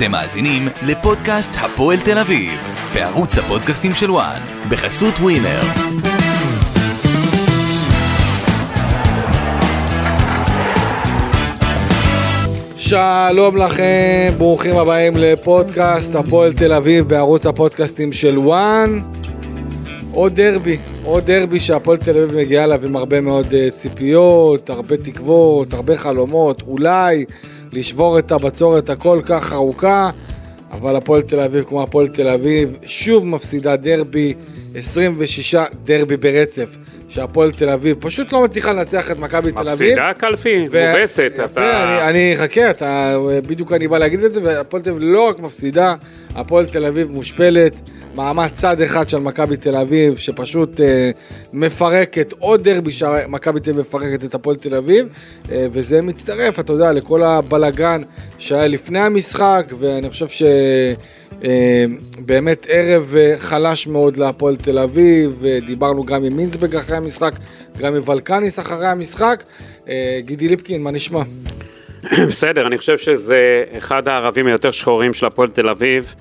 אתם מאזינים לפודקאסט הפועל תל אביב, בערוץ הפודקאסטים של וואן, בחסות ווינר. שלום לכם, ברוכים הבאים לפודקאסט הפועל תל אביב בערוץ הפודקאסטים של וואן. עוד דרבי, עוד דרבי שהפועל תל אביב מגיעה אליו עם הרבה מאוד אה, ציפיות, הרבה תקוות, הרבה חלומות, אולי לשבור את הבצורת הכל כך ארוכה, אבל הפועל תל אביב כמו הפועל תל אביב שוב מפסידה דרבי, 26 דרבי ברצף. שהפועל תל אביב פשוט לא מצליחה לנצח את מכבי תל אביב. מפסידה קלפי, ו- מובסת. יפה, אתה- אני, אני אחכה, אתה, בדיוק אני בא להגיד את זה, והפועל תל אביב לא רק מפסידה, הפועל תל אביב מושפלת, מעמד צד אחד של מכבי תל אביב, שפשוט אה, מפרקת, עוד דרבי שמכבי תל אביב מפרקת את הפועל תל אביב, אה, וזה מצטרף, אתה יודע, לכל הבלגן שהיה לפני המשחק, ואני חושב ש... אה, באמת ערב אה, חלש מאוד להפועל תל אביב, אה, דיברנו גם עם מינסברג אחרי המשחק, גם עם ולקניס אחרי המשחק. גידי ליפקין, מה נשמע? בסדר, אני חושב שזה אחד הערבים היותר שחורים של הפועל תל אביב.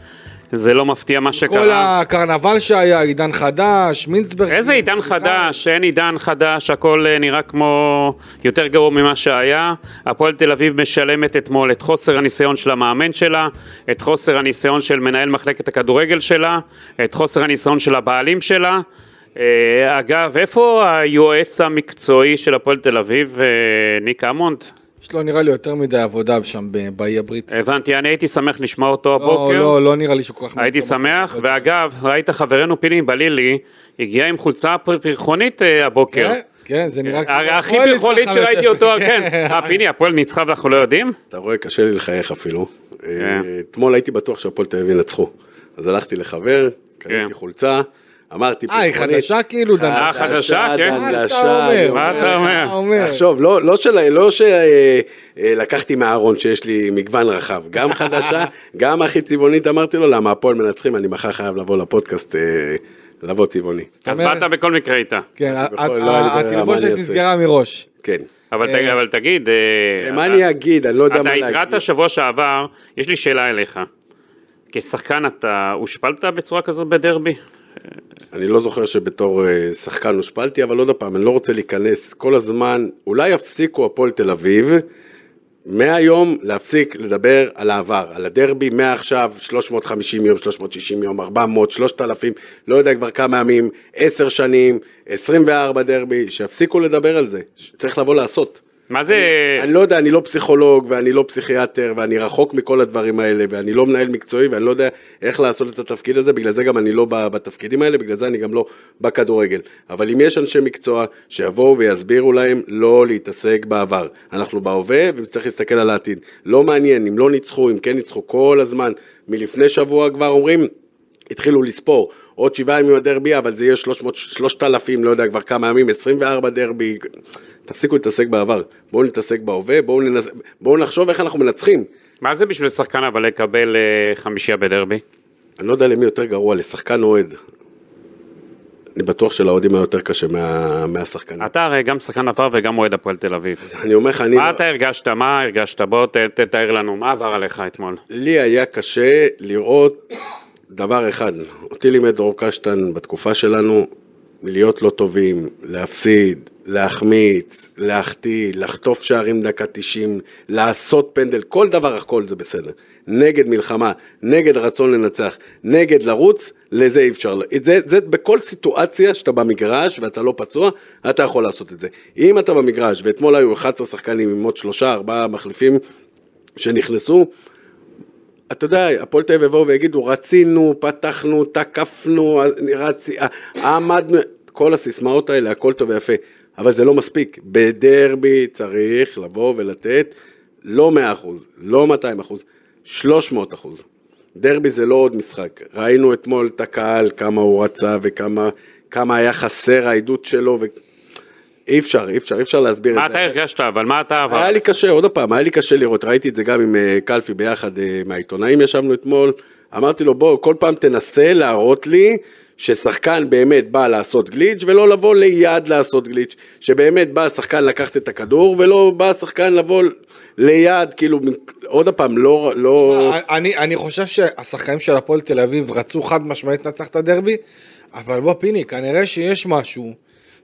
זה לא מפתיע מה כל שקרה. הקרנבל שהיה, עידן חדש, מינסברג. איזה עידן חדש, אין עידן חדש, הכל אה, נראה כמו יותר גרוע ממה שהיה. הפועל תל אביב משלמת אתמול את חוסר הניסיון של המאמן שלה, את חוסר הניסיון של מנהל מחלקת הכדורגל שלה, את חוסר הניסיון של הבעלים שלה. אה, אגב, איפה היועץ המקצועי של הפועל תל אביב, אה, ניק אמונד? יש לו נראה לי יותר מדי עבודה שם באי הבריטי. הבנתי, אני הייתי שמח לשמוע אותו לא, הבוקר. לא, לא נראה לי שהוא כל כך... הייתי מתחבר. שמח, ואגב, ראית חברנו פיני בלילי, הגיע עם חולצה פר- פרחונית אה, הוקר. כן, כן, זה נראה... הרי הכי פרחונית שראיתי. אותו, כן. אה, פיני, הפועל ניצחה ואנחנו לא יודעים? אתה רואה, קשה לי לחייך אפילו. כן. אה, אתמול הייתי בטוח שהפועל תל אביב ינצחו. אז הלכתי לחבר, קניתי כן. חולצה, אמרתי... אה, היא חדשה כאילו, דן? אה, חדשה, כן. מה אתה דנדשה, אומר? אני מה אתה אומר? תחשוב, לא, לא, של, לא שלקחתי מהארון שיש לי מגוון רחב, גם חדשה, גם הכי צבעונית, אמרתי לו, למה הפועל מנצחים, אני מחר חייב לבוא לפודקאסט, אה, לבוא צבעוני. אז באת בכל מקרה איתה. כן, לא התלבושת? נסגרה מראש. כן. אבל אה, תגיד- אבל תגיד, אה, מה אתה- אני אגיד, אני לא יודע מה אתה להגיד. הקראת שבוע שעבר, יש לי שאלה אליך. כשחקן אתה הושפלת בצורה כזאת בדרבי? אני לא זוכר שבתור אה, שחקן הושפלתי, אבל עוד פעם, אני לא רוצה להיכנס כל הזמן, אולי יפסיקו הפועל תל אביב, מהיום להפסיק לדבר על העבר, על הדרבי, מעכשיו 350 יום, 360 יום, 400, 3,000, לא יודע כבר כמה ימים, 10 שנים, 24 דרבי, שיפסיקו לדבר על זה, צריך לבוא לעשות. מה זה... אני לא יודע, אני לא פסיכולוג ואני לא פסיכיאטר ואני רחוק מכל הדברים האלה ואני לא מנהל מקצועי ואני לא יודע איך לעשות את התפקיד הזה, בגלל זה גם אני לא בתפקידים האלה, בגלל זה אני גם לא בכדורגל. אבל אם יש אנשי מקצוע שיבואו ויסבירו להם לא להתעסק בעבר. אנחנו בהווה וצריך להסתכל על העתיד. לא מעניין אם לא ניצחו, אם כן ניצחו, כל הזמן. מלפני שבוע כבר אומרים, התחילו לספור. עוד שבעה ימים הדרבי, אבל זה יהיה 300, 3,000, לא יודע כבר כמה ימים, 24 דרבי. תפסיקו להתעסק בעבר, בואו נתעסק בהווה, בואו, ננס... בואו נחשוב איך אנחנו מנצחים. מה זה בשביל שחקן אבל לקבל אה, חמישייה בדרבי? אני לא יודע למי יותר גרוע, לשחקן או אוהד. אני בטוח שלאוהדים היה יותר קשה מה... מהשחקנים. אתה הרי גם שחקן עבר וגם אוהד הפועל תל אביב. אני אומר לך, אני... מה אתה הרגשת? מה הרגשת? בוא ת- תתאר לנו, מה עבר עליך אתמול? לי היה קשה לראות דבר אחד, אותי לימד דרור קשטן בתקופה שלנו, להיות לא טובים, להפסיד, להחמיץ, להחטיא, לחטוף שערים דקה 90, לעשות פנדל, כל דבר, הכל זה בסדר. נגד מלחמה, נגד רצון לנצח, נגד לרוץ, לזה אי אפשר. זה, זה בכל סיטואציה שאתה במגרש ואתה לא פצוע, אתה יכול לעשות את זה. אם אתה במגרש, ואתמול היו 11 שחקנים עם עוד שלושה, ארבעה מחליפים שנכנסו, אתה יודע, הפועל תל אביב יבואו ויגידו, רצינו, פתחנו, תקפנו, רצי, עמדנו, כל הסיסמאות האלה, הכל טוב ויפה, אבל זה לא מספיק. בדרבי צריך לבוא ולתת לא 100%, לא 200%, 300%. דרבי זה לא עוד משחק. ראינו אתמול את הקהל, כמה הוא רצה וכמה כמה היה חסר העדות שלו, ו... אי אפשר, אי אפשר, אי אפשר להסביר מה את זה. אתה הרגשת אבל? מה אתה עבר? היה לי קשה, עוד פעם, היה לי קשה לראות, ראיתי את זה גם עם אה, קלפי ביחד, אה, מהעיתונאים ישבנו אתמול, אמרתי לו, בוא, כל פעם תנסה להראות לי ששחקן באמת בא לעשות גליץ' ולא לבוא ליד לעשות גליץ', שבאמת בא השחקן לקחת את הכדור ולא בא השחקן לבוא ליד, כאילו, עוד פעם, לא... לא... אני, אני חושב שהשחקנים של הפועל תל אביב רצו חד משמעית לנצח את הדרבי, אבל בוא פיני, כנראה שיש משהו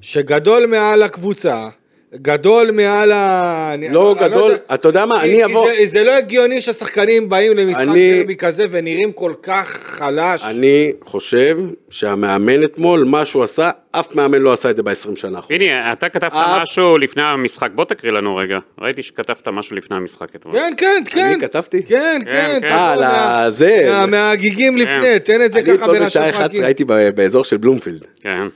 שגדול מעל הקבוצה, גדול מעל ה... אני- לא אני- אני גדול, יודע. אתה יודע מה, אני אבוא- זה, זה לא הגיוני שהשחקנים באים למשחק אני- דרבי כזה ונראים כל כך חלש. אני חושב שהמאמן אתמול, מה שהוא עשה, אף מאמן לא עשה את זה ב-20 שנה האחרונות. פיני, אתה כתבת אף- משהו לפני המשחק, בוא תקריא לנו רגע. ראיתי שכתבת משהו לפני המשחק אתמול. כן, כן, כן. כתבתי? כן, כן, כן. כן. אה, זה. מה- מהגיגים לפני, תן את זה אני ככה אתמול בין בשעה 11 השוחקים. הייתי ב- באזור של בלומפילד. כן.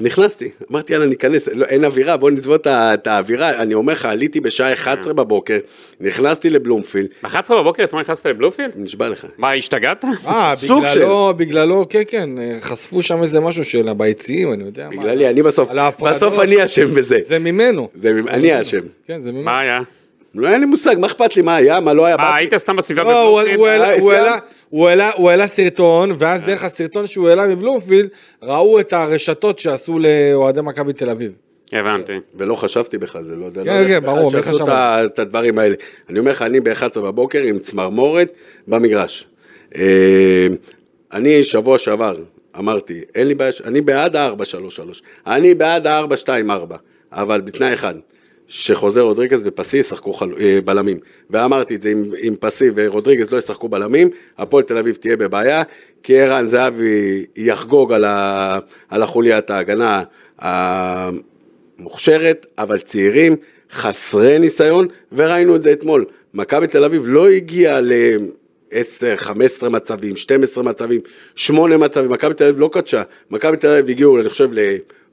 נכנסתי, אמרתי יאללה ניכנס, לא, אין אווירה, בוא נסבול את האווירה, אני אומר לך, עליתי בשעה כן. 11 בבוקר, נכנסתי לבלומפילד, ב-11 בבוקר אתמול נכנסת לבלופילד? נשבע לך. מה, השתגעת? אה, בגללו, בגללו, כן, כן, חשפו שם איזה משהו של ביציעים, אני יודע. מה. בגללי, אני בסוף. בסוף אני אשם בזה. זה ממנו. זה, אני האשם. כן, זה ממנו. מה היה? לא היה לי מושג, מה אכפת לי, מה היה, מה לא היה. מה, באתי- היית סתם בסביבה לא, בבלומפילד? הוא העלה- אה, הוא העלה- סרטון, ואז דרך הסרטון שהוא העלה מבלומפילד, ראו את הרשתות שעשו לאוהדי מכבי תל אביב. הבנתי. ולא חשבתי בכלל, זה לא יודע. כן, לא כן, בכלל ברור, מי שעשו חשב ה- את הדברים האלה. אני אומר לך, אני ב-11 בבוקר עם צמרמורת במגרש. אה, אני שבוע שעבר אמרתי, אין לי בעיה, אני בעד ה-4-3-3, אני בעד ה-4-2-4, אבל בתנאי אחד, שחוזר רודריגז ופסי ישחקו חל... אה, בלמים. ואמרתי את זה, אם, אם פסי ורודריגז לא ישחקו בלמים, הפועל תל אביב תהיה בבעיה, כי ערן זהבי יחגוג על, ה... על החוליית ההגנה המוכשרת, אבל צעירים, חסרי ניסיון, וראינו את זה אתמול. מכבי תל אביב לא הגיעה ל... 10, 15 מצבים, 12 מצבים, 8 מצבים, מכבי תל אביב לא קדשה, מכבי תל אביב הגיעו, אני חושב,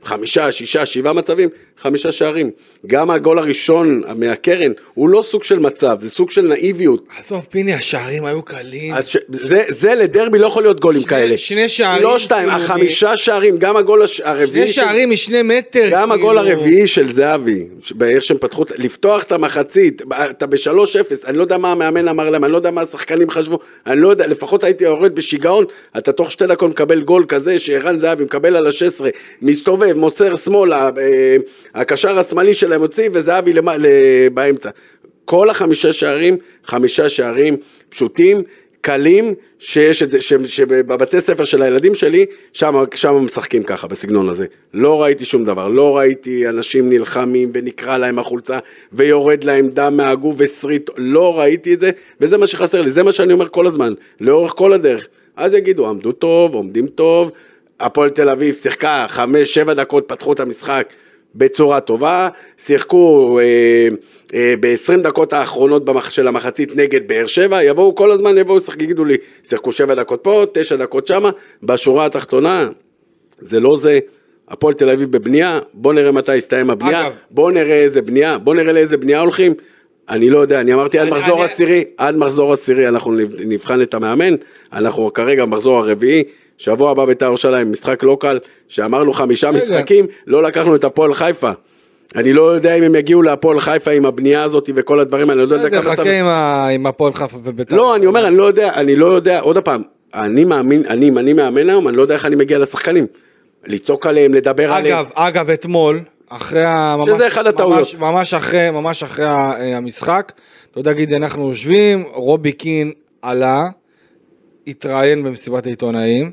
לחמישה, שישה, שבעה מצבים, חמישה שערים. גם הגול הראשון מהקרן הוא לא סוג של מצב, זה סוג של נאיביות. עזוב, פיני, השערים היו קלים. אז ש... זה, זה לדרבי לא יכול להיות גולים שני- כאלה. שני שערים, לא שתיים, כאילו, החמישה שערים, גם הגול הש... הרביעי. שני שערים משני מטר. גם כאילו. הגול הרביעי של זהבי, באיך שהם פתחו, לפתוח את המחצית, אתה ב-3-0, אני לא יודע מה המאמן אמר להם, אני לא יודע מה השחקנים חשבו, אני לא יודע, לפחות הייתי יורד בשיגעון, אתה תוך שתי דקות מקבל גול כזה, שערן זהבי מקבל על ה-16, מסתובב, מוצר שמאלה, אה, הקשר השמאלי שלהם הוציא, וזהבי למ- ל- באמצע. כל החמישה שערים, חמישה שערים פשוטים, קלים, שיש את זה, שבבתי ספר של הילדים שלי, שם משחקים ככה, בסגנון הזה. לא ראיתי שום דבר, לא ראיתי אנשים נלחמים ונקרע להם החולצה ויורד להם דם מהגוף וסריט, לא ראיתי את זה, וזה מה שחסר לי, זה מה שאני אומר כל הזמן, לאורך כל הדרך. אז יגידו, עמדו טוב, עומדים טוב, הפועל תל אביב שיחקה חמש, שבע דקות, פתחו את המשחק בצורה טובה, שיחקו אה, אה, ב-20 דקות האחרונות במח... של המחצית נגד באר שבע, יבואו כל הזמן, יבואו, ישחק- יגידו לי, שיחקו שבע דקות פה, תשע דקות שמה, בשורה התחתונה, זה לא זה. הפועל תל אביב בבנייה, בוא נראה מתי יסתיים הבנייה, אגב. בוא נראה איזה בנייה, בוא נראה לאיזה בנייה הולכים. אני לא יודע, אני אמרתי עד אני- מחזור אני- עשירי, עד מחזור עשירי אנחנו נבחן את המאמן, אנחנו כרגע במחזור הרביעי, שבוע הבא בית"ר ירושלים, משחק לא קל, שאמרנו חמישה. משחקים, לא לקחנו את הפועל חיפה. אני לא יודע אם הם יגיעו להפועל חיפה עם הבנייה הזאת וכל הדברים אני לא יודע כמה חכה עם הפועל חיפה וביתר. לא, אני אומר, אני לא יודע, אני לא יודע, עוד פעם, אני מאמין, אני, אם אני מאמן היום, אני לא יודע איך אני מגיע לשחקנים. לצעוק עליהם, לדבר עליהם. אגב, אגב, אתמול, אחרי ה... שזה ממש- אחד הטעויות. ממש, ממש אחרי, ממש אחרי ה- המשחק, אתה יודע, גידי, אנחנו יושבים, רובי קין עלה, התראיין במסיבת העיתונאים,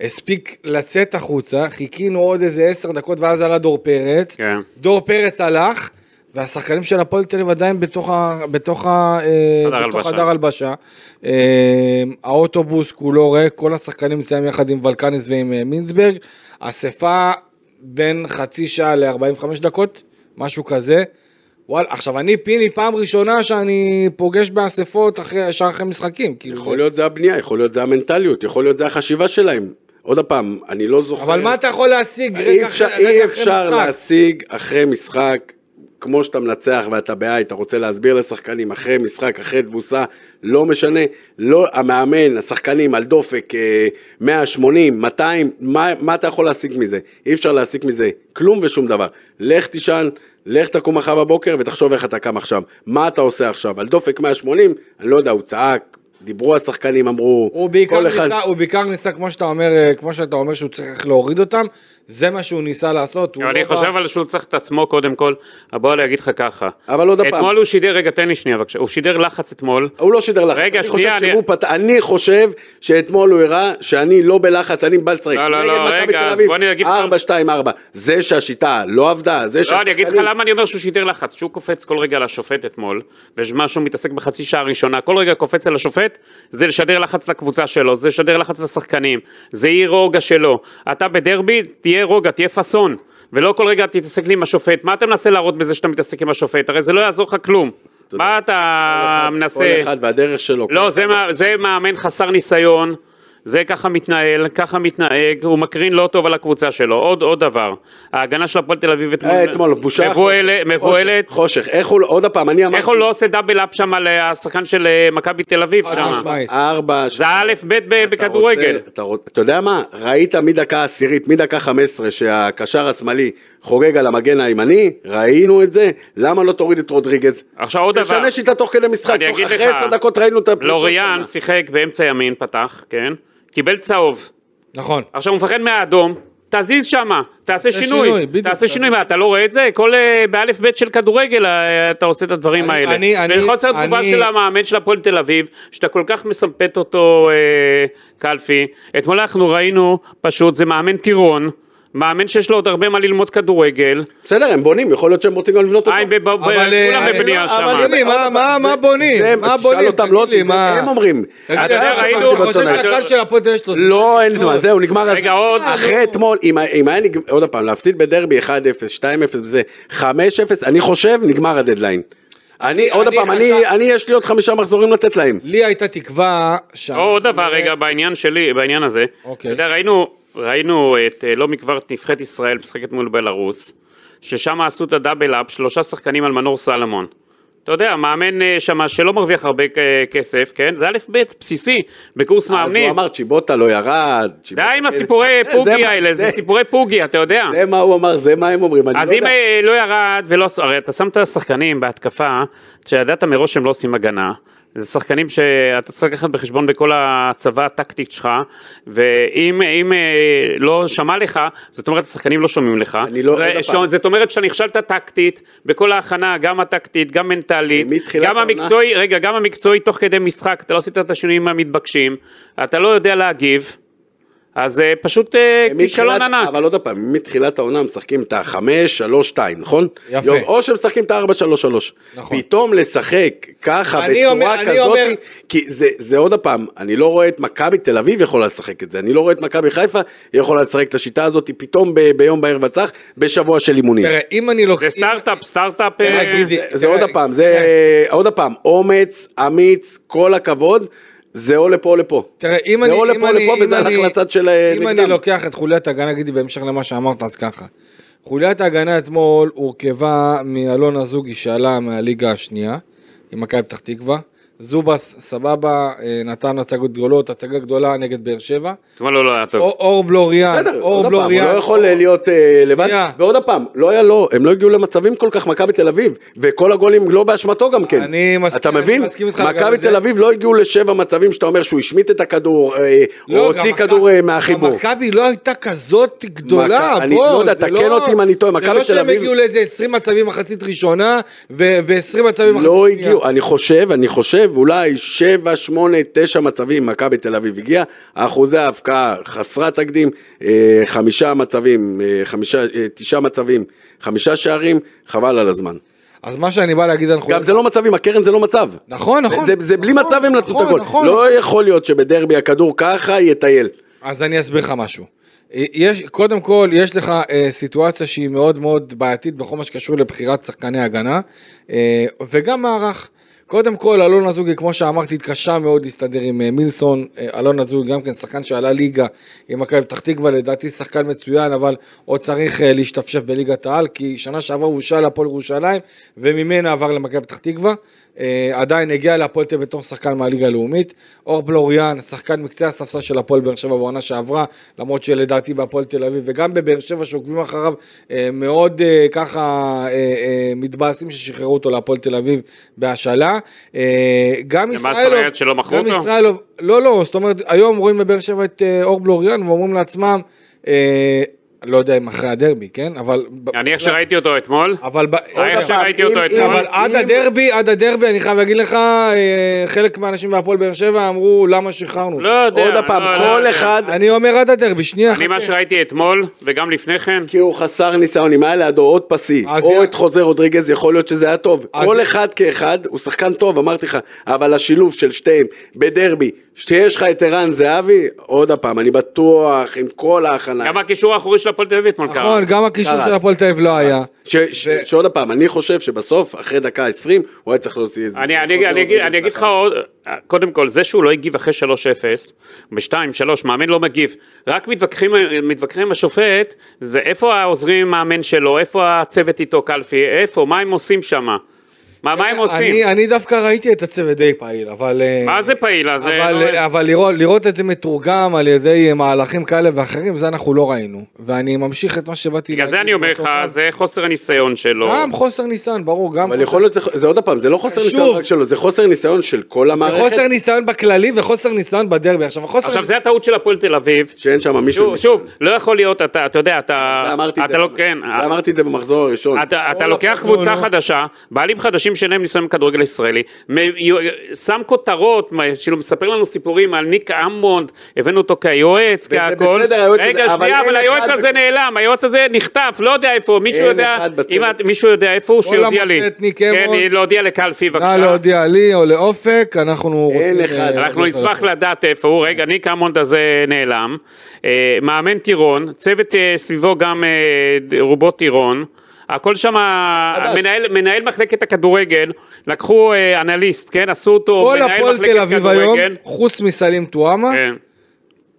הספיק לצאת החוצה, חיכינו עוד איזה עשר דקות, ואז עלה דור פרץ. כן. דור פרץ הלך, והשחקנים של הפועל תל אביב עדיין בתוך ה- בתוך ה- אה, חדר בתוך. חדר הלבשה. אה, האוטובוס כולו ריק, כל השחקנים נמצאים יחד עם ולקניס ועם אה, מינסברג. אספה בין חצי שעה ל-45 דקות, משהו כזה. וואלה, עכשיו אני פיני פעם ראשונה שאני פוגש באספות אחרי, ישר אחרי משחקים. כאילו, יכול להיות זה הבנייה, יכול להיות זה המנטליות, יכול להיות זה החשיבה שלהם. עוד פעם, אני לא זוכר. אבל מה אתה יכול להשיג אי רגע אפשר, אי רגע אחרי אפשר משחק? להשיג אחרי משחק, כמו שאתה מנצח ואתה בעי, אתה רוצה להסביר לשחקנים אחרי משחק, אחרי תבוסה, לא משנה, לא, המאמן, השחקנים על דופק אה, 180, 200, מה, מה אתה יכול להשיג מזה? אי אפשר להשיג מזה כלום ושום דבר. לך תישן, לך תקום מחר בבוקר ותחשוב איך אתה קם עכשיו. מה אתה עושה עכשיו? על דופק 180, אני לא יודע, הוא צעק. דיברו השחקנים, אמרו, כל אחד... ניסה, הוא בעיקר ניסה, כמו שאתה אומר, אה, כמו שאתה אומר שהוא צריך להוריד אותם, זה מה שהוא ניסה לעשות. אני לא חושב בא- אבל שהוא צריך את עצמו קודם כל. בוא אני אגיד לך ככה. אבל עוד פעם. אתמול הוא שידר, רגע תן לי שנייה בבקשה, הוא שידר לחץ אתמול. הוא לא שידר לחץ. רגע, אני שנייה, חושב אני- שהוא פת... אני חושב שאתמול הוא הראה שאני לא בלחץ, אני בא לשחק. לא, לא, לא, רגע, אז בוא אני אגיד לך- 4-2-4. זה שהשיטה לא עבדה, זה לא, אני אגיד לך שהשחקנים... למה אני אומר שהוא שידר לחץ. שהוא קופץ כל רגע לשופט אתמול, ומה שהוא מתעסק בחצי שעה הראשונה, כל רגע קופץ על השופט, זה לשדר לחץ לקבוצה שלו, זה לשדר לחץ לשחקנים, זה אי רוגע שלו. אתה בדרבי, תהיה רוגע, תהיה פאסון. ולא כל רגע תתעסק לי עם השופט. מה אתה מנסה להראות בזה שאתה מתעסק עם השופט? הרי זה לא יעזור לך כלום. מה אתה מנסה... כל אחד והדרך שלו. לא, זה, מה- זה מאמן חסר ניסיון, זה ככה מתנהל, ככה מתנהג, הוא מקרין לא טוב על הקבוצה שלו. עוד, עוד דבר, ההגנה של הפועל תל אביב אתמול, אה, אתמול, בושה. מבוהלת, חושך, מבוהלת. חושך, איך הוא, לא- עוד פעם, אני אמרתי... איך הוא לא עושה דאבל אפ שם על אה, השחקן של אה, מכבי תל אביב שם? ארבע... זה א' ב' ב- אתה בכדורגל. רוצה- אתה, יודע מה? ראית מדקה עשירית, מדקה 15, שהקשר השמאלי חוגג על המגן הימני? ראינו את זה? למה לא תוריד את רודריגז? עכשיו עוד דבר, תשנה שיטה תוך כדי משחק, אחרי עשר דקות ראינו את הפריצות לוריאן. שיחק באמצע ימין, פתח, כן? קיבל צהוב. נכון. עכשיו הוא מפחד מהאדום, תזיז שמה, תעשה שינוי, שינוי, בדיוק, תעשה שינוי, מה, אתה לא רואה את זה? כל אה, באלף בית של כדורגל אה, אתה עושה את הדברים אני- האלה. אני- אני- וחוסר תגובה אני- של המאמן של הפועל תל אביב, שאתה כל כך מסמפת אותו אה, קלפי, אתמול אנחנו ראינו, פשוט, זה מאמן טירון, מאמן שיש לו עוד הרבה מה ללמוד כדורגל, בסדר, הם בונים, יכול להיות שהם רוצים גם לבנות אותו. אה, אבל, אה, כולם אני- בבנייה אבל שם. הנה, מה- עוד מה- זה- בונים? זה- מה תשאל בונים? אותם, לא אותי, זה מה- הם אומרים. אתה יודע ראינו- חושב. שהקהל של הפועל יש לו זמן? לא, אין זמן, זהו, נגמר רגע, עוד- אחרי אתמול, אם היה נגמר, עוד פעם, להפסיד בדרבי 1-0, 2-0, וזה 5-0, אני חושב, נגמר הדדליין. אני, עוד פעם, אני, יש לי עוד חמישה מחזורים לתת להם. לי הייתה תקווה עוד דבר רגע בעניין שלי, בעניין הזה, אוקיי. אתה יודע, ראינו, ראינו את, אה, לא מכבר את נבחרת ישראל משחקת מול בלארוס, ששם עשו את הדאבל אפ, שלושה שחקנים על מנור סלמון. אתה יודע, מאמן אה, שם שלא מרוויח הרבה אה, כסף, כן? זה א' ב' בסיסי, בקורס אז הוא מאמנים. אמר, צ'יבוטה לא ירד. די עם הסיפורי זה- פוגי האלה, זה סיפורי פוגי, אתה יודע. זה מה הוא אמר, זה מה הם אומרים, אני אז לא אם יודע. אה, לא ירד ולא הרי אתה שם את השחקנים בהתקפה, שידעת מראש שהם לא עושים הגנה, זה שחקנים שאתה צריך לקחת בחשבון בכל הצבא הטקטית שלך, ואם אם, אה, לא שמע לך, זאת אומרת השחקנים לא שומעים לך. אני לא- זה- ש-. זאת אומרת שאתה נכשלת טקטית בכל ההכנה, גם הטקטית, גם מנטלית, גם המקצועי, רגע, גם המקצועי תוך כדי משחק, אתה לא עשית את השינויים המתבקשים, אתה לא יודע להגיב. אז אה, פשוט אה, מתחילת- כישלון ענק. אבל עוד פעם, מתחילת העונה משחקים את החמש, שלוש, שתיים, נכון? יפה. יום, או שמשחקים את הארבע, שלוש, שלוש. נכון. פתאום לשחק ככה, בצורה אומר- כזאת, אומר- כי זה, זה עוד פעם, אני לא רואה את מכבי תל אביב יכולה לשחק את זה, אני לא רואה את מכבי חיפה יכולה לשחק את השיטה הזאת פתאום ב, ביום בערב הצח, בשבוע של אימונים. תראה, אם אני לוקח... זה סטארט-אפ, סטארט-אפ... אה, זה, עוד פעם, זה עוד פעם, אומץ, אמיץ, כל הכבוד, זה או לפה או לפה. תראה, אם זה אני... או אם לפה או אני- לפה, וזה הלך לצד של אם אני. לוקח את חוליית ההגנה, גידי, בהמשך למה שאמרת, אז ככה. חוליית ההגנה אתמול הורכבה מאלון אזוגי שעלה מהליגה השנייה, עם מכבי פתח תקווה. זובס, סבבה, אה, נתן הצגות גדולות, הצגה גדולה נגד באר שבע. אתמול לא היה טוב. אור- אור בלוריאן, אור פעם, הוא בלוריאן. לא יכול להיות אה, לבד, שנייה. ועוד פעם, לא היה לו, הם לא הגיעו למצבים כל כך, מכבי תל אביב, וכל הגולים לא באשמתו גם כן. אני מסכים- אתה אני מבין? מסכים איתך לגבי מכבי זה. תל אביב לא הגיעו לשבע מצבים שאתה אומר שהוא השמיט את הכדור, אה, לא, או הוציא כדור אה, מהחיבור. מכבי לא הייתה כזאת גדולה, מכ- אני בוא, לא יודע, זה תקן אותי אם אני טועה, מכבי זה לא תל שהם אביב- הגיעו לאיזה 20 מצבים מחצית ראשונה, ו-20 מצבים מחצית לא שנייה. הגיעו, אני חושב, אני חושב, אולי שבע, שמונה, תשע מצבים מכבי תל אביב הגיעה, אחוזי ההבקעה חסרת תקדים, אה, חמישה מצבים, אה, חמישה, אה, תשעה מצבים, חמישה שערים, חבל על הזמן. אז מה שאני בא להגיד על גם. זה לא מצבים, הקרן זה לא מצב. נכון, נכון. זה, זה בלי נכון, מצב הם נתנו את נכון, הגול. נכון. לא יכול להיות שבדרבי הכדור ככה יטייל. אז אני אסביר לך משהו. יש, קודם כל, יש לך אה, סיטואציה שהיא מאוד מאוד בעייתית בכל מה שקשור לבחירת שחקני הגנה, אה, וגם מערך. קודם כל, אלון אזוגי, כמו שאמרתי, התקשה מאוד להסתדר עם אה, מילסון. אה, אלון אזוגי גם כן שחקן שעלה ליגה עם מכבי פתח תקווה, לדעתי שחקן מצוין, אבל עוד צריך אה, להשתפשף בליגת העל, כי שנה שעברה הוא הושאל להפועל ירושלים, וממנה עבר למכבי פתח תקווה. עדיין הגיע להפועל תל בתור שחקן מהליגה הלאומית. אור בלוריאן, שחקן מקצה הספסל של הפועל באר שבע בעונה שעברה, למרות שלדעתי בהפועל תל אביב וגם בבאר שבע שעוקבים אחריו מאוד ככה מתבאסים ששחררו אותו להפועל תל אביב בהשאלה. אה, גם ומה זאת שלא מכרו אותו? לא, לא, זאת אומרת, היום רואים בבאר שבע את אה, אור בלוריאן ואומרים לעצמם, אה, לא יודע אם אחרי הדרבי, כן? אבל... אני איך שראיתי אותו אתמול, אבל... איך שראיתי אותו אתמול. אבל עד הדרבי, עד הדרבי, אני חייב להגיד לך, אה, חלק מהאנשים בהפועל באר שבע אמרו, למה שחררנו? לא יודע. עוד פעם, לא, כל לא, אחד, אני אומר עד הדרבי, שנייה. אני מה. שראיתי אתמול, וגם לפני כן, כי הוא חסר ניסיון, אם היה לידו עוד פסי, או את חוזה רודריגז, יכול להיות שזה היה טוב. כל אחד כאחד הוא שחקן טוב, אמרתי לך, אבל השילוב של שתיהם בדרבי, שיש לך את ערן זהבי, עוד פעם, אני בטוח עם כל ההכנה. גם הקישור האחורי של הפועל תל אביב אתמול נכון, קרה. גם הקישור קרס. של הפועל תל אביב לא היה. ש- ש- שעוד פעם, אני חושב שבסוף, אחרי דקה 20, הוא היה צריך להוציא את זה. אני, אני, חוזה אני, אגיד, רודריגז אני אגיד לך. עוד, קודם כל, זה שהוא לא הגיב אחרי 3-0, ב-2-3, מאמן לא מגיב, רק מתווכחים, עם השופט, זה איפה העוזרים מאמן שלו, איפה הצוות איתו קלפי, איפה, מה הם עושים שם? מה, מה הם עושים? אני, אני דווקא ראיתי את הצוות די פעיל, אבל... אה, מה זה פעיל? אז, אבל, אה, אבל לראות, לראות את זה מתורגם על ידי מהלכים כאלה ואחרים, זה אנחנו לא ראינו. ואני ממשיך את מה שבאתי בגלל זה אני אומר לך, זה חוסר הניסיון שלו. גם חוסר ניסיון, ברור, גם... אבל יכול להיות, זה- זה עוד פעם, זה לא חוסר שוב. ניסיון רק שלו, זה חוסר ניסיון של כל זה המערכת, חוסר ניסיון בכללי וחוסר ניסיון בדרבי. עכשיו, החוסר... עכשיו, זה הטעות של הפועל תל אביב. שאין שם מישהו. שוב, שוב, לא יכול להיות, אתה, אתה יודע, אתה... זה אמרתי את אתה זה, לא, כן, זה זה במחזור הראשון. אתה, לוקח קבוצה. חדשה, בעלים חדשים שאין להם ניסיון בכדורגל הישראלי, מ- שם כותרות, מה- כאילו מספר לנו סיפורים על ניק אמבונד, הבאנו אותו כיועץ, וזה כהכל. בסדר, היועץ רגע, הזה, אבל שנייה, אבל היועץ הזה בק- נעלם, היועץ הזה נחטף, לא יודע איפה, מישהו אין יודע. אם את- מישהו יודע איפה הוא, שיודיע לי. כן. להודיע לקלפי, נא בבקשה. להודיע לי או לאופק, אנחנו רוצים... אחד. אה, אנחנו נשמח. לדעת איפה הוא, רגע, ניק אמונד הזה נעלם, אה, מאמן טירון, צוות אה, סביבו גם רובו טירון, הכל שם, מנהל, מנהל מחלקת הכדורגל, לקחו אה, אנליסט, כן, עשו אותו כל מנהל הפועל מחלקת תל אביב היום, כדורגל, חוץ מסלים טועמה, כן,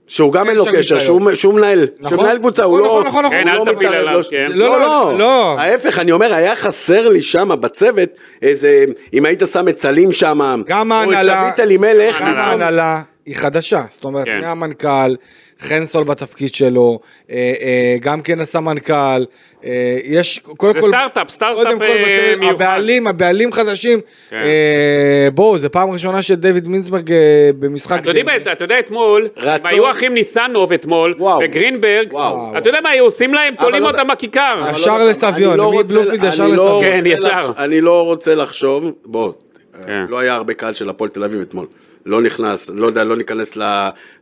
שהוא גם אין לו קשר. שהוא מנהל, שהוא נכון. מנהל קבוצה, הוא נכון, לא... נכון, נכון, כן, לא תפיל מתערב, עליו, לא- כן. לא, לא, לא, לא, לא. ההפך, אני אומר, היה חסר לי שם בצוות איזה, אם היית שם את סלים שם, גם או את ההנהלה, גם ההנהלה. היא חדשה, זאת אומרת, כן. מהמנכ"ל, חנסול בתפקיד שלו, אה, אה, גם כן הסמנכ"ל, אה, יש, קודם זה כל, סטארט-אפ, סטארט-אפ קודם כל, בצוות, מיוחד. הבעלים, הבעלים חדשים, כן. בואו, זו פעם ראשונה שדייוויד מינסברג במשחק, אתה יודע, מה, אתה יודע אתמול. הם היו אחים ניסנוב אתמול, וואו. וגרינברג, וואו. אתה יודע מה היו עושים להם? תולים לא- אותם בכיכר. אבל ישר לסביון, אני לא מבלומפילד רוצה- ישר לא לסביון. כן, אני לא רוצה לחשוב, בוא, כן. לא היה הרבה קהל של הפועל תל אביב אתמול, לא נכנס, לא יודע, לא ניכנס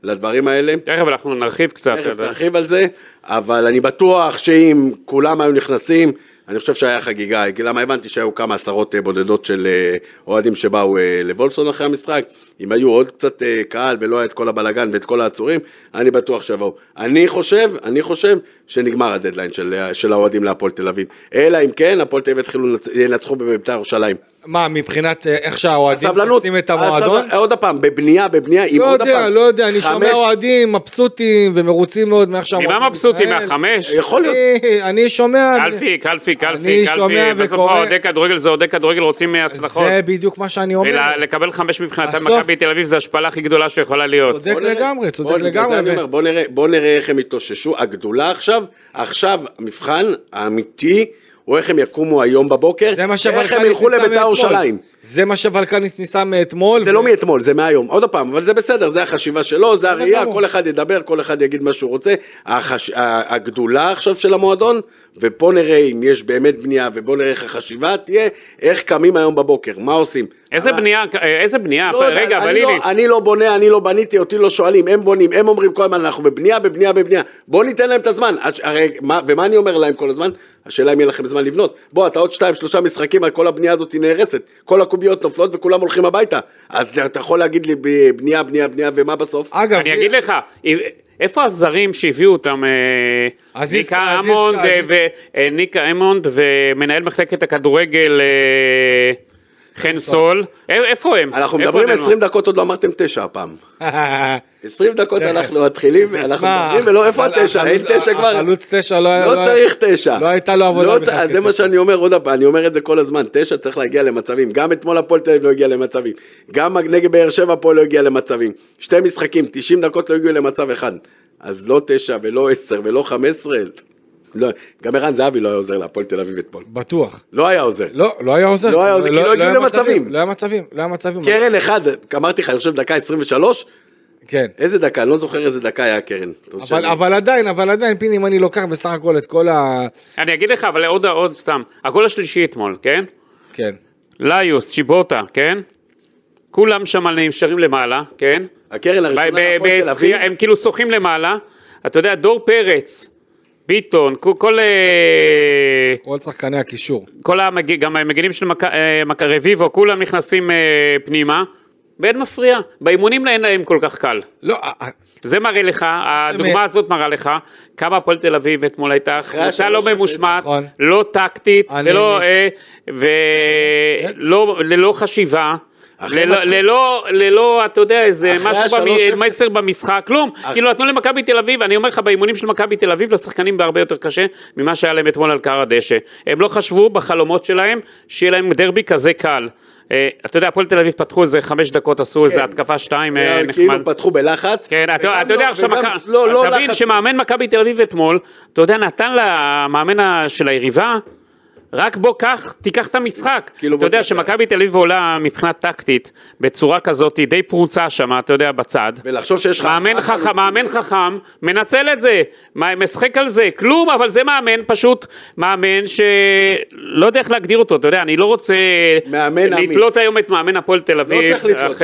לדברים האלה. תכף אנחנו נרחיב קצת. תכף. תרחיב על זה, אבל אני בטוח שאם כולם היו נכנסים, אני חושב שהיה חגיגה, כי למה הבנתי שהיו כמה עשרות אה, בודדות של אה, אוהדים שבאו אה, לוולפסון אחרי המשחק, אם היו עוד קצת קהל ולא היה את כל הבלגן ואת כל העצורים, אני בטוח שיבואו. אני חושב, אני חושב שנגמר הדדליין של, של האוהדים להפועל תל אביב, אלא אם כן, הפועל תל אביב יתחילו לנצ- ינצחו בבית"ר ירושלים. מה, מבחינת אה, איך שהאוהדים תופסים את המועדון? הסבלנות, עוד פעם, בבנייה, בבנייה, אם לא עוד יודע, פעם, לא יודע, אני חמש- שומע אוהדים מבסוטים ומרוצים מאוד מאיך שהמועדון ממה מבסוטים? מתנהל. מהחמש? יכול להיות. אני- אני שומע... קלפי, קלפי, קלפי, אני קלפי, בסוף וקורא- האוהדי כדורגל זה אוהדי כדורגל רוצים הצלחות. זה בדיוק מה שאני אומר. ולקבל חמש מבחינתם מכבי תל אביב זה השפלה הכי גדולה שיכולה להיות. צודק. לגמרי, צודק לגמרי, אני בוא נראה, איך הם יתאוששו. הגדולה עכשיו, עכשיו המבחן האמיתי הוא איך הם יקומו היום בבוקר, איך הם ילכו לביתר. ירושלים. זה מה שוולקניס ניסה מאתמול. זה ו- לא מאתמול, זה מהיום. עוד פעם, אבל זה בסדר, זה החשיבה שלו, זה הראייה. כל אחד ידבר, כל אחד יגיד מה שהוא רוצה. החש... הגדולה עכשיו של המועדון, ופה נראה אם יש באמת בנייה, ובוא נראה איך החשיבה תהיה, איך קמים היום בבוקר, מה עושים. איזה אבל- בנייה, איזה בנייה, לא רגע, אבל אני, הנה, לא, אני לא בונה, אני לא בניתי, אותי לא שואלים, הם בונים, הם אומרים כל הזמן, אנחנו בבנייה, בבנייה, בבנייה. בואו ניתן להם את הזמן. הרי, מה, ומה אני אומר להם כל הזמן? השאלה אם יהיה לכם זמן לבנות. בוא, אתה עוד שתיים, שלושה משחקים, כל הבנייה הזאת נהרסת. כל הקוביות נופלות וכולם הולכים הביתה. אז אתה יכול להגיד לי ב- בנייה, בנייה, בנייה, ומה בסוף? אגב, אני אגיד לך, איפה הזרים שהביאו אותם, אה, ניקה אמונד אה, אמונד ומנהל מחלקת הכדורגל אה, חן סול, א- איפה הם? אנחנו מדברים הם? 20 דקות, עוד לא אמרתם תשע הפעם. 20 דקות אנחנו מתחילים, אנחנו מדברים, ולא, איפה התשע? אין תשע כבר? החלוץ תשע לא היה... לא צריך תשע. לא הייתה לו עבודה לא צ- אז זה מה. שאני אומר עוד פעם, אני אומר את זה כל הזמן, תשע צריך להגיע למצבים, גם אתמול הפועל תל אביב לא הגיע למצבים, גם נגד באר שבע הפועל לא הגיע למצבים, שתי משחקים, 90 דקות לא הגיעו למצב אחד, אז לא תשע ולא עשר ולא חמש עשרה, לא, גם ערן זהבי לא היה עוזר להפועל תל אביב אתמול. בטוח. לא היה עוזר. לא, לא היה עוזר. לא היה עוזר, כי לא הגיעו היה למצבים. מצבים, לא היה מצבים, לא היה מצבים. קרן אחד, אמרתי לך, אני חושב דקה 23, כן. איזה דקה, אני לא זוכר איזה דקה היה קרן. אבל, שאני- אבל עדיין, אבל עדיין, פיני, אם אני לוקח בסך הכל את כל ה... אני אגיד לך, אבל עוד, עוד סתם, הגול השלישי אתמול, כן? כן. ליוס, צ'יבוטה, כן? כולם שם נשארים למעלה, כן? הקרן ב- הראשונה ב- להפועל תל אביב, הם כאילו שוחים למעלה, אתה יודע, דור פרץ, ביטון, כל, כל, אה, כל שחקני הקישור. כל המג... גם המגנים של מק... אה, מק... רביבו, כולם נכנסים אה, פנימה, ואין מפריע, באימונים אין להם כל כך קל. לא, זה מראה לך, הדוגמה הזאת מראה לך כמה הפועל תל אביב אתמול הייתה קבוצה לא ממושמעת, נכון. לא טקטית, אני- ולא, ולא ללא חשיבה. ללא. ללא, ללא, אתה יודע, איזה משהו. במ... מסר במשחק, כלום. כאילו נתנו למכבי תל אביב, אני אומר לך, באימונים של מכבי תל אביב, לשחקנים בהרבה יותר קשה ממה שהיה להם אתמול על קר הדשא. הם לא חשבו בחלומות שלהם שיהיה להם דרבי כזה קל. אה, אתה יודע, הפועל תל אביב פתחו איזה חמש דקות, עשו איזה התקפה שתיים, אה, נחמד. כאילו פתחו בלחץ. כן, אתה יודע לא- עכשיו, מכ- לא- לא תבין. שמאמן מכבי תל אביב אתמול, אתה יודע, נתן למאמן של היריבה, רק בוא קח, תיקח את המשחק. כאילו, אתה יודע. שמכבי תל אביב עולה מבחינה טקטית, בצורה כזאת, די פרוצה שם, אתה יודע, בצד. ולחשוב שיש לך... מאמן חכם, מאמן חכם, מנצל את זה, משחק על זה, כלום, אבל זה מאמן פשוט, מאמן שלא יודע איך להגדיר אותו, אתה יודע, אני לא רוצה מאמן אמיץ. לתלות היום את מאמן הפועל תל אביב, צריך לתלות,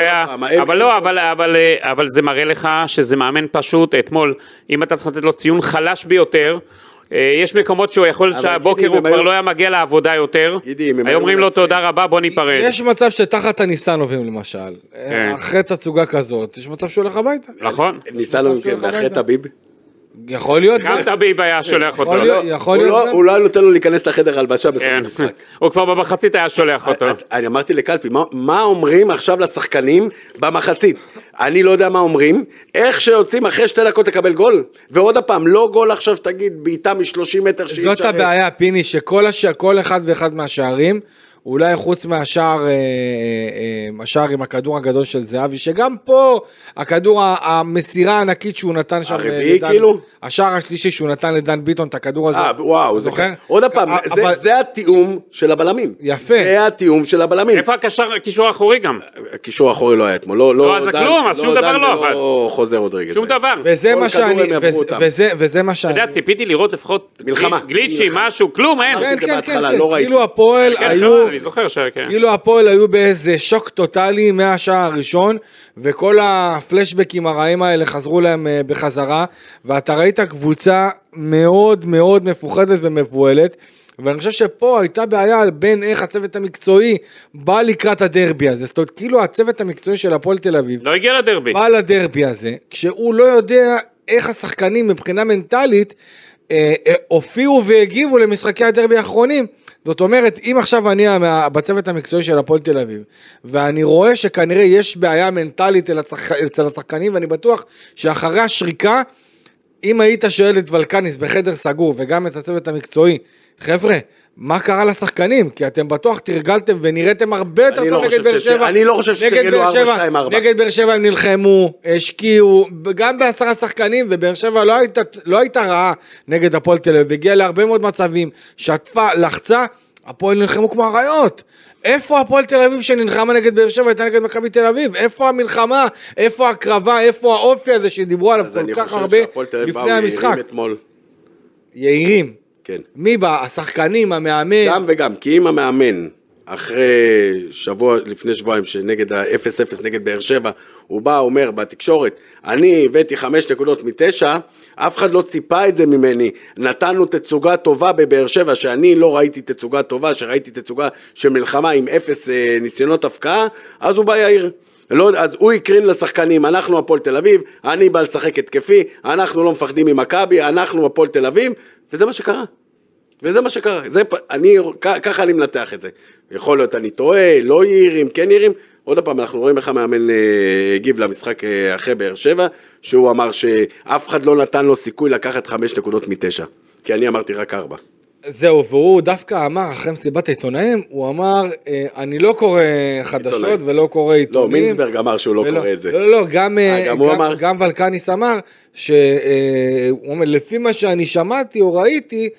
אבל לא, אבל, אבל, אבל זה מראה לך שזה מאמן פשוט, אתמול, אם אתה צריך לתת לו ציון חלש ביותר, יש מקומות שהוא יכול, אבל שהבוקר הוא כבר היו- לא היה מגיע לעבודה יותר, היו אומרים לו תודה רבה, בוא ניפרד. יש מצב שתחת הניסנובים למשל, כן. אחרי תצוגה כזאת, יש מצב שהוא הולך הביתה. נכון? שהוא מכם, ואחרי טביב. יכול להיות. גם טביב היה שולח אותו. יכול להיות. יכול הוא להיות לא-. הוא לא היה נותן לו להיכנס לחדר הלבשה בסוף כן, המשחק. הוא כבר במחצית היה שולח אותו. את- אני אמרתי לקלפי, מה- מה אומרים עכשיו לשחקנים במחצית? אני לא יודע מה אומרים, איך שיוצאים אחרי שתי דקות לקבל גול, ועוד פעם, לא גול עכשיו תגיד בעיטה מ-30 מטר שאי זאת הבעיה, פיני, שכל. כל אחד ואחד מהשערים, אולי חוץ מהשער, אה, אה, אה, השער עם הכדור הגדול של זהבי, שגם פה הכדור, המסירה הענקית שהוא נתן שם, הרביעי, לדן- כאילו? השער השלישי שהוא נתן לדן ביטון את הכדור הזה. אה, וואו, אתה זוכר. עוד פעם, זה- אבל- זה התיאום של הבלמים. יפה. זה התיאום של הבלמים. איפה הקשר, הקישור האחורי גם? הקישור האחורי לא היה אתמול, לא, לא, אז זה דן- כלום, אז שום דבר דן לא עבד. חוזר עוד רגע. שום דבר. וזה מה שאני, וזה, אותם. וזה, וזה מה אתה שאני... יודע, ציפיתי לראות לפחות מלחמה. גליצ'י. משהו, כלום, אין. כן, זה כן, כן, לא כן. כאילו הפועל כן, היו... אני זוכר ש... כן. כאילו הפועל היו באיזה שוק טוטאלי מהשער הראשון, וכל הפלשבקים הרעים האלה חזרו להם אה, בחזרה, ואתה ראית קבוצה מאוד מאוד מפוחדת ומבוהלת. ואני חושב שפה הייתה בעיה בין איך הצוות המקצועי בא לקראת הדרבי הזה, זאת אומרת כאילו הצוות המקצועי של הפועל תל אביב לא הגיע לדרבי. בא לדרבי הזה, כשהוא לא יודע איך השחקנים מבחינה מנטלית אה, אה, הופיעו והגיבו למשחקי הדרבי האחרונים. זאת אומרת, אם עכשיו אני בצוות המקצועי של הפועל תל אביב, ואני רואה שכנראה יש בעיה מנטלית אצל השחקנים, ואני בטוח שאחרי השריקה, אם היית שואל את ולקניס בחדר סגור, וגם את הצוות המקצועי, חבר'ה, מה קרה לשחקנים? כי אתם בטוח תרגלתם ונראיתם הרבה יותר טוב לא נגד באר שבע. אני לא חושב שתרגלו באר 4, שבע- 2, 4. נגד באר שבע הם נלחמו, השקיעו, גם בעשרה שחקנים, ובאר שבע לא הייתה, לא הייתה רעה נגד הפועל תל אביב, הגיעה להרבה מאוד מצבים, שטפה, לחצה, הפועל נלחמו כמו אריות. איפה הפועל תל אביב שנלחמה נגד באר שבע הייתה נגד מכבי תל אביב? איפה המלחמה? איפה ההקרבה? איפה האופי הזה שדיברו עליו כל כך הרבה לפני המשחק? יהירים. כן. מי בא? השחקנים, המאמן? גם וגם, כי אם המאמן, אחרי שבוע, לפני שבועיים, שנגד ה-0-0 נגד באר שבע, הוא בא, אומר בתקשורת, אני הבאתי חמש נקודות מתשע, אף אחד לא ציפה את זה ממני. נתנו תצוגה טובה בבאר שבע, שאני לא ראיתי תצוגה טובה, שראיתי תצוגה של מלחמה עם אפס אה, ניסיונות הפקעה, אז הוא בא יאיר. לא, אז הוא הקרין לשחקנים, אנחנו הפועל תל אביב, אני בא לשחק התקפי, אנחנו לא מפחדים ממכבי, אנחנו הפועל תל אביב, וזה מה שקרה. וזה מה שקרה, זה, אני, ככה אני מנתח את זה. יכול להיות אני טועה, לא יעירים, כן יעירים. עוד פעם, אנחנו רואים איך המאמן אה, הגיב למשחק אה, אחרי באר שבע, שהוא אמר שאף אחד לא נתן לו סיכוי לקחת חמש נקודות מתשע. כי אני אמרתי רק ארבע. זהו, והוא דווקא אמר, אחרי מסיבת העיתונאים, הוא אמר, אה, אני לא קורא חדשות. ולא קורא עיתונים. לא, מינסברג אמר שהוא לא ולא- קורא את זה. לא, לא, גם, אה, אה, גם הוא אמר? גם ולקניס אמר, שהוא אומר, לפי מה שאני שמעתי או ראיתי,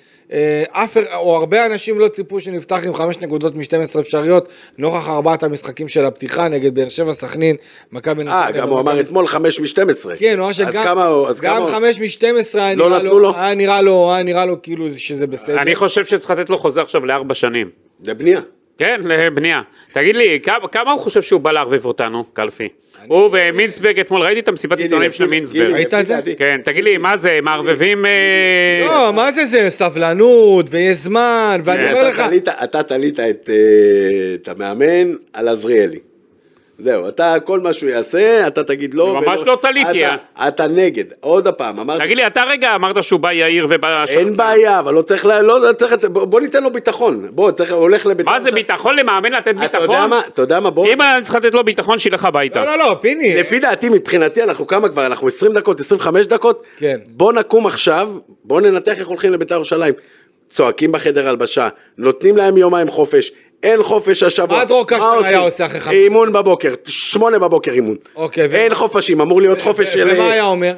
אף, או הרבה אנשים לא ציפו שנפתח עם חמש נקודות מ-12 אפשריות, נוכח ארבעת המשחקים של הפתיחה נגד באר שבע, סכנין, מכבי אה, גם הוא אמר אתמול 5 מ-12. כן, הוא אמר אז שגם גם חמש משתים עשרה היה לא נראה נתנו לו? היה נראה לו, היה נראה לו כאילו שזה בסדר. אני חושב שצריך לתת לו חוזה עכשיו לארבע שנים. לבנייה. כן, לבנייה. תגיד לי, כמה, כמה הוא חושב שהוא בא לערבב אותנו, קלפי? הוא ומינסברג אתמול, ראיתי את המסיבת עיתונאים של מינסברג. ראית את זה? כן, תגיד לי, מה זה, מערבבים... אה, לא, מה זה זה, סבלנות, ויש זמן, ואני כן, אומר אתה לך, תלית- אתה תלית את, אה, את המאמן על עזריאלי. זהו, אתה, כל מה שהוא יעשה, אתה תגיד לא. ממש ולא- לא תליתי, אתה- אתה נגד. עוד פעם, אמרתי, תגיד לי, אתה רגע אמרת שהוא בא יאיר ובא. אין בעיה, אבל לא צריך, ל- לא לא צריך, בוא בוא ניתן לו ביטחון. בוא, צריך, הוא הולך לבית"ר. מה זה. ביטחון למאמן לתת אתה יודע ביטחון? מה, אתה יודע מה, בוא, אם אני צריך לתת לו ביטחון, שילך הביתה. לא, לא, לא, פיני, לפי דעתי, מבחינתי, אנחנו כמה כבר, אנחנו 20 דקות, 25 דקות, כן. בוא נקום עכשיו, בוא ננתח איך הולכים לבית"ר ירושלים. צועקים בחדר הלבשה, נותנים להם יומיים חופש, אין חופש השבוע. קשטן עושים? היה עושה אחרי חמש? אימון בבוקר, שמונה בבוקר אימון. אוקיי, אין חופשים, אמור להיות חופש של... ומה היה אומר?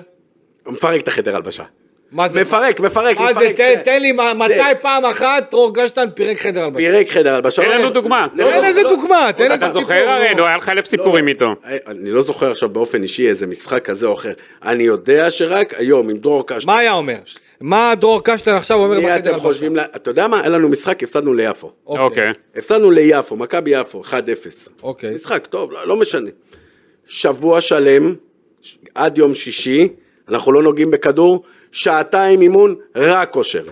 מפרק את החדר הלבשה. מה זה? מפרק, מפרק, מה זה, מפרק. תן- תן לי, מתי פעם אחת דרור גשטן פירק חדר הלבשה? פירק חדר הלבשה. תן לא, לנו לא, דוגמה. לא, תן תן לא, איזה. דוגמה, תן איזה אתה סיפור. זוכר הרי, נו, היה לך אלף סיפורים איתו. אני לא זוכר עכשיו באופן אישי איזה משחק כזה או אחר. אני יודע שרק היום עם דרור קשטן. מה היה אומר? מה דרור קשטן עכשיו אומר מי בחדר אתם הלבשה? חושבים, לה- אתה יודע מה? היה לנו משחק, הפסדנו ליפו. אוקיי. הפסדנו ליפו, מכבי יפו, 1-0. אוקיי. משחק טוב, לא, משנה. שבוע שלם, עד יום שישי, אנחנו לא נוגעים בכדור, שעתיים אימון, רק כושר.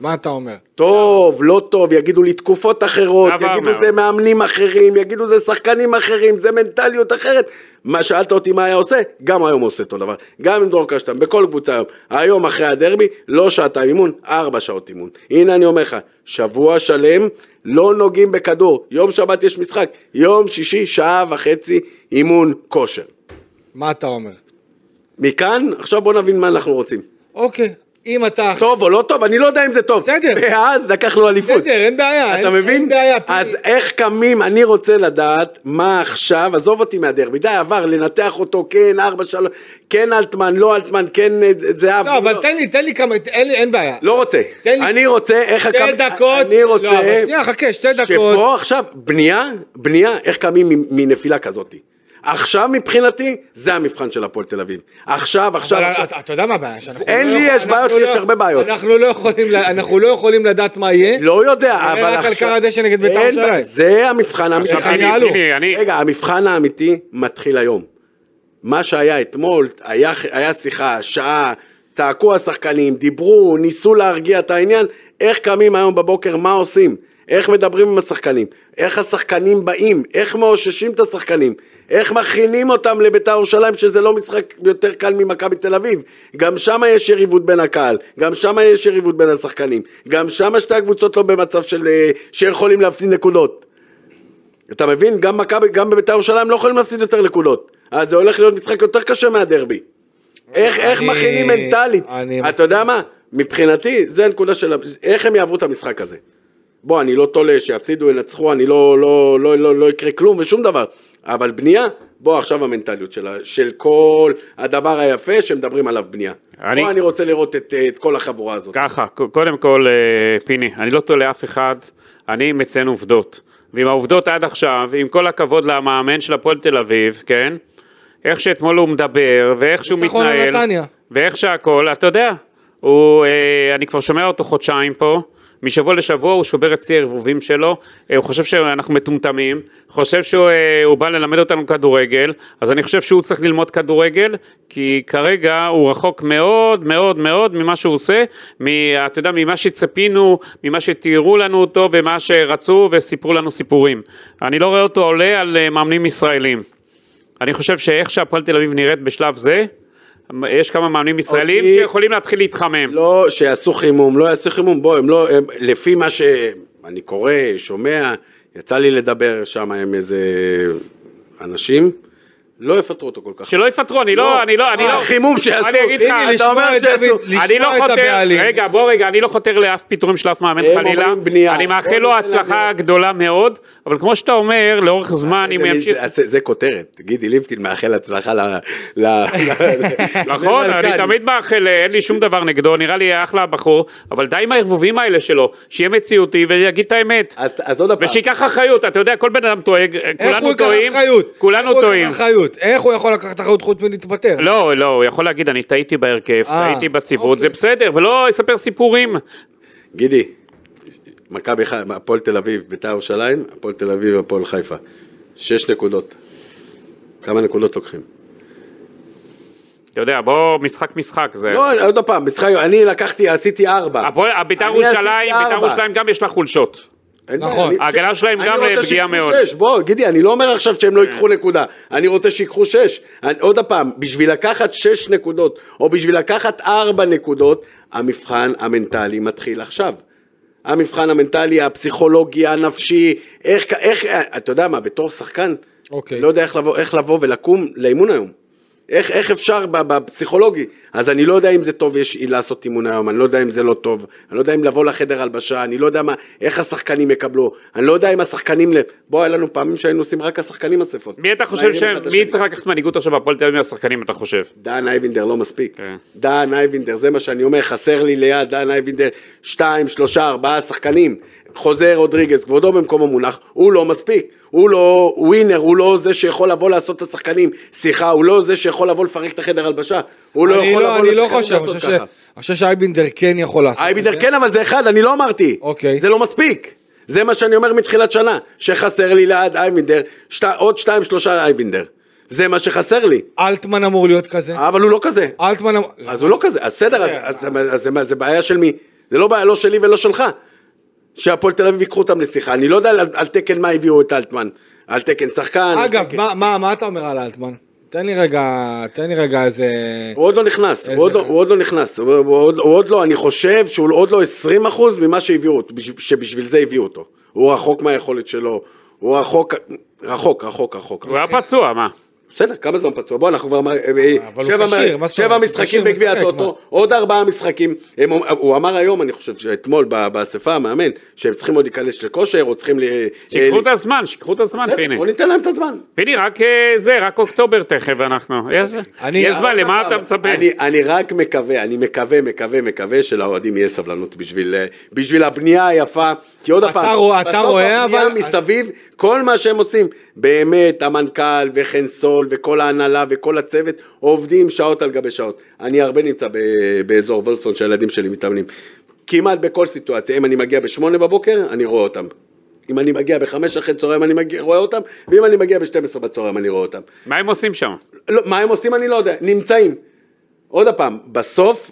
מה אתה אומר? טוב, לא טוב, יגידו לי תקופות אחרות, יגידו. זה מאמנים אחרים, יגידו זה שחקנים אחרים, זה מנטליות אחרת. מה שאלת אותי מה היה עושה, גם היום הוא עושה אותו דבר. גם עם דרור קשטן, בכל קבוצה היום. היום אחרי הדרבי, לא שעתיים אימון, ארבע שעות אימון. הנה אני אומר לך, שבוע שלם, לא נוגעים בכדור. יום שבת יש משחק, יום שישי, שעה וחצי אימון כושר. מה אתה אומר? מכאן, עכשיו בוא נבין מה אנחנו רוצים. אוקיי, אם אתה... טוב או לא טוב, אני לא יודע אם זה טוב. בסדר. ואז לקחנו אליפות. בסדר, אין בעיה. אתה אין- מבין? אין בעיה. פיני. אז איך קמים, אני רוצה לדעת מה עכשיו, עזוב אותי מהדרבי, די עבר, לנתח אותו, כן, ארבע, שלוש, כן אלטמן, לא אלטמן, כן אה, זהב. לא, אבל תן לי, תן לי כמה, אין אין בעיה. לא רוצה. תן לי- אני רוצה, איך שתי הקם... דקות. אני רוצה... לא, אבל שנייה, חכה, שתי דקות. שפה עכשיו, בנייה, בנייה, איך קמים מנפילה כזאת. עכשיו מבחינתי, זה המבחן של הפועל תל אביב. עכשיו, עכשיו, אבל עכשיו. אתה אתה יודע מה הבעיה? אין לא לי, יש בעיות, לי יש לא- הרבה בעיות. אנחנו לא יכולים אנחנו לא יכולים לדעת מה יהיה. לא יודע, אבל נראה רק על קר הדשא נגד בית"ר ירושלים. זה המבחן האמיתי. יעלו? פיני, אני... רגע, המבחן האמיתי מתחיל היום. מה שהיה אתמול, היה, היה שיחה, שעה, צעקו השחקנים, דיברו, ניסו להרגיע את העניין, איך קמים היום בבוקר, מה עושים? איך מדברים עם השחקנים? איך השחקנים באים? איך מאוששים את השחקנים? איך מכינים אותם לבית"ר ירושלים שזה לא משחק יותר קל ממכבי תל אביב? גם שם יש יריבות בין הקהל, גם שם יש יריבות בין השחקנים, גם שם שתי הקבוצות לא במצב של... אה, שיכולים להפסיד נקודות. אתה מבין? גם מכבי, גם בבית"ר ירושלים לא יכולים להפסיד יותר נקודות. אז זה הולך להיות משחק יותר קשה מהדרבי. איך, איך אני- מכינים מנטלית? אתה יודע מה? מבחינתי, זה הנקודה של... איך הם יעברו את המשחק הזה? בוא, אני לא תולה שיפסידו, ינצחו, אני לא, לא, לא, לא, לא יקרה כלום ושום דבר. אבל בנייה, בוא עכשיו המנטליות של, ה- של כל הדבר היפה שמדברים עליו בנייה. אני-. בוא, אני רוצה לראות את, את כל החבורה הזאת. ככה, קודם כל, אה, פיני, אני לא תולה אף אחד, אני מציין עובדות. ועם העובדות עד עכשיו, עם כל הכבוד למאמן של הפועל תל אביב, כן? איך שאתמול הוא מדבר, ואיך שהוא מתנהל. ואיך שהכל, אתה יודע, הוא, אה, אני כבר שומע אותו חודשיים פה, משבוע לשבוע הוא שובר את שיא הערבובים שלו, אה, הוא חושב שאנחנו מטומטמים, חושב שהוא אה, בא ללמד אותנו כדורגל, אז אני חושב שהוא צריך ללמוד כדורגל, כי כרגע הוא רחוק מאוד מאוד מאוד ממה שהוא עושה, מ, אתה יודע, ממה שציפינו, ממה שתיארו לנו אותו ומה שרצו וסיפרו לנו סיפורים. אני לא רואה אותו עולה על אה, מאמנים ישראלים. אני חושב שאיך שהפועל תל אביב נראית בשלב זה, יש כמה מאמנים ישראלים אותי- שיכולים להתחיל להתחמם. לא שיעשו חימום, לא יעשו חימום, בוא, הם לא, הם, לפי מה שאני קורא, שומע, יצא לי לדבר שם עם איזה אנשים, לא יפטרו אותו כל כך. שלא יפטרו, אני לא, אני לא, אני לא... החימום שיעשו. אני אגיד לך, אתה אומר שיעשו. אני לא חותר. רגע בוא רגע, אני לא חותר לאף פיטורים של אף מאמן חלילה. אני מאחל לו הצלחה גדולה מאוד, אבל כמו שאתה אומר, לאורך זמן אם ימשיך, זה- כותרת, גידי ליפקין מאחל הצלחה ל... נכון, אני למלכ"ד. תמיד מאחל, אין לי שום דבר נגדו, נראה לי אחלה בחור, אבל די עם הערבובים האלה שלו, שיהיה מציאותי ויגיד את האמת. אז אז עוד פעם, ושייקח אחריות, אתה יודע, כל בן אדם טועה, איך כולנו הוא ייקח טועים, אחריות? כולנו טועים. אחריות? איך הוא יכול לקחת אחריות חוץ מלהתפטר? לא, לא, הוא יכול להגיד, אני טעיתי בהרכב, אה, טעיתי בציוות, אוקיי. זה בסדר, ולא יספר סיפורים. גידי, מכבי חיפה, הפועל תל אביב, בית"ר ירושלים, הפועל תל אביב, הפועל חיפה. שש נקודות. כמה נקודות לוקחים? אתה יודע, בוא, משחק משחק, זה... לא, עוד פעם, משחק, אני לקחתי, עשיתי ארבע. הפועל- בית"ר ירושלים, בית"ר. ירושלים גם יש לה חולשות. נכון. אני- ההגנה ש- שלהם אני גם רוצה פגיעה שיקחו מאוד. שש, בוא, גידי, אני לא אומר עכשיו שהם לא ייקחו נקודה, אני רוצה שיקחו שש. אני- עוד פעם, בשביל לקחת שש נקודות, או בשביל לקחת ארבע נקודות, המבחן המנטלי מתחיל עכשיו. המבחן המנטלי, הפסיכולוגי, הנפשי, איך, איך, אתה יודע מה, בתור שחקן, אוקיי. לא יודע איך לבוא, איך לבוא ולקום לאימון היום. איך, איך אפשר בפסיכולוגי? אז אני לא יודע אם זה טוב יש, לעשות אימון היום, אני לא יודע אם זה לא טוב, אני לא יודע אם לבוא לחדר הלבשה, אני לא יודע מה, איך השחקנים יקבלו, אני לא יודע אם השחקנים, בוא, היה לנו פעמים שהיינו עושים רק השחקנים אספות. מי אתה חושב ש... מי. צריך לקחת מנהיגות עכשיו בהפועל תל אביב מהשחקנים, אתה חושב? דן אייבינדר לא מספיק. כן. דן אייבינדר, זה מה שאני אומר, חסר לי ליד דן אייבינדר שתיים, שלושה, ארבעה שחקנים. חוזר רודריגז, כבודו במקומו מונח, הוא לא מספיק. הוא לא ווינר, הוא לא זה שיכול לבוא לעשות את השחקנים. שיחה, הוא לא זה שיכול לבוא לפרק את החדר הלבשה. הוא לא יכול לא- לבוא לא לשחקנים חושב, לעשות חושב ש- ככה. אני חושב שאייבינדר כן יכול לעשות את זה. אייבינדר כן, אבל זה אחד, אני לא אמרתי. אוקיי. זה לא מספיק. זה מה שאני אומר מתחילת שנה, שחסר לי ליד אייבינדר, שת, עוד שתיים, שלושה אייבינדר. זה מה שחסר לי. אלטמן אמור להיות כזה. אבל הוא לא כזה. אלטמן אמור... אז הוא לא כזה, אז בסדר, אז, אז זה בעיה של מי? זה לא בעיה לא שלי ולא שלך. שהפועל תל אביב ייקחו אותם לשיחה, אני לא יודע על, על תקן מה הביאו את אלטמן, על תקן שחקן, אגב, תקן... מה- מה מה אתה אומר על אלטמן? תן לי רגע, תן לי רגע איזה... הוא עוד לא נכנס, איזה הוא עוד לא? הוא עוד לא נכנס, הוא, הוא, עוד, הוא עוד לא, אני חושב שהוא עוד לא 20% ממה שהביאו אותו, בש- שבשביל זה הביאו אותו. הוא רחוק מהיכולת שלו, הוא רחוק, רחוק, רחוק, רחוק. הוא היה פצוע, מה? בסדר, כמה זמן פצוע? בוא, אנחנו כבר... אבל הוא שבע, כשיר, מה זאת שבע משחקים בגביע הטוטו, עוד ארבעה משחקים. הם, הוא אמר היום, אני חושב, שאתמול באספה, המאמן, שהם צריכים עוד להיכנס לכושר, או צריכים... ל- שיקחו אה, את הזמן, שיקחו את הזמן, פיני. בוא ניתן להם את הזמן. פיני, רק אה, זה, רק אוקטובר תכף אנחנו. יש זמן, למה אתה מצפה? אני, רק מקווה, אני מקווה, מקווה, מקווה שלאוהדים יהיה סבלנות בשביל, אה, הבנייה היפה, כי עוד אתה פעם, רואה- אתה בסוף רואה, הבנייה אבל- מסביב, כל מה שהם עושים, באמת, המנכ"ל וחן סול וכל ההנהלה וכל הצוות עובדים שעות על גבי שעות. אני הרבה נמצא ב- באזור וולסון שהילדים שלי מתאמנים. כמעט בכל סיטואציה, אם אני מגיע בשמונה בבוקר, אני רואה אותם. אם אני מגיע בחמש אחרי צהריים אני מגיע, רואה אותם, ואם אני מגיע ב-12 בצהריים אני רואה אותם. מה הם עושים שם? לא, מה הם עושים אני לא יודע, נמצאים. עוד פעם, בסוף,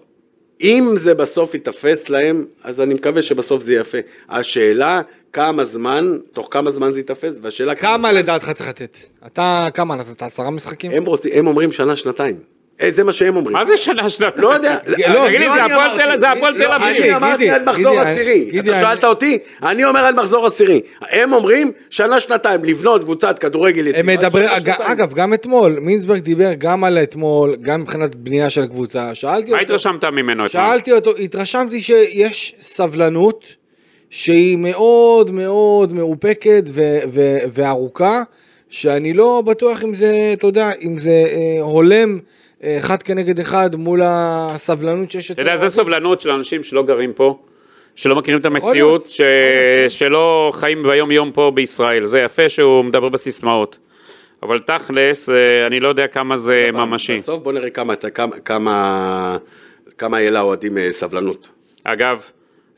אם זה בסוף ייתפס להם, אז אני מקווה שבסוף זה יפה. השאלה, כמה זמן, תוך כמה זמן זה ייתפס, והשאלה כמה לדעתך צריך לתת? אתה, כמה נתת? עשרה משחקים? הם רוצים, הם אומרים שנה, שנתיים. אה, זה מה שהם אומרים. מה זה שנה שנתיים? לא יודע. לא, תגיד לי, לא זה אני הפועל. תל- לא, תל אביב. אני אמרתי עד מחזור עשירי. אתה שאלת אותי? אני אומר עד מחזור עשירי. הם אומרים שנה, שנתיים, לבנות קבוצת כדורגל יציבה. אגב, גם אתמול, מינסברג דיבר גם על אתמול, גם מבחינת בנייה של קבוצה. שאלתי מה אותו, התרשמת ממנו אתמול? שאלתי אותו, התרשמתי שיש סבלנות שהיא מאוד מאוד מאופקת וארוכה, שאני לא בטוח אם זה, אתה יודע, אם זה אה, הולם אה, אחד כנגד אחד מול הסבלנות שיש אתה יודע, זה סובלנות של אנשים שלא גרים פה, שלא מכירים את המציאות, ש... שלא חיים ביום יום פה בישראל. זה יפה שהוא מדבר בסיסמאות. אבל תכלס, אה, אני לא יודע כמה זה ממשי. בסוף בוא נראה כמה, כמה, כמה, כמה יהיה לאוהדים אה, סבלנות. אגב,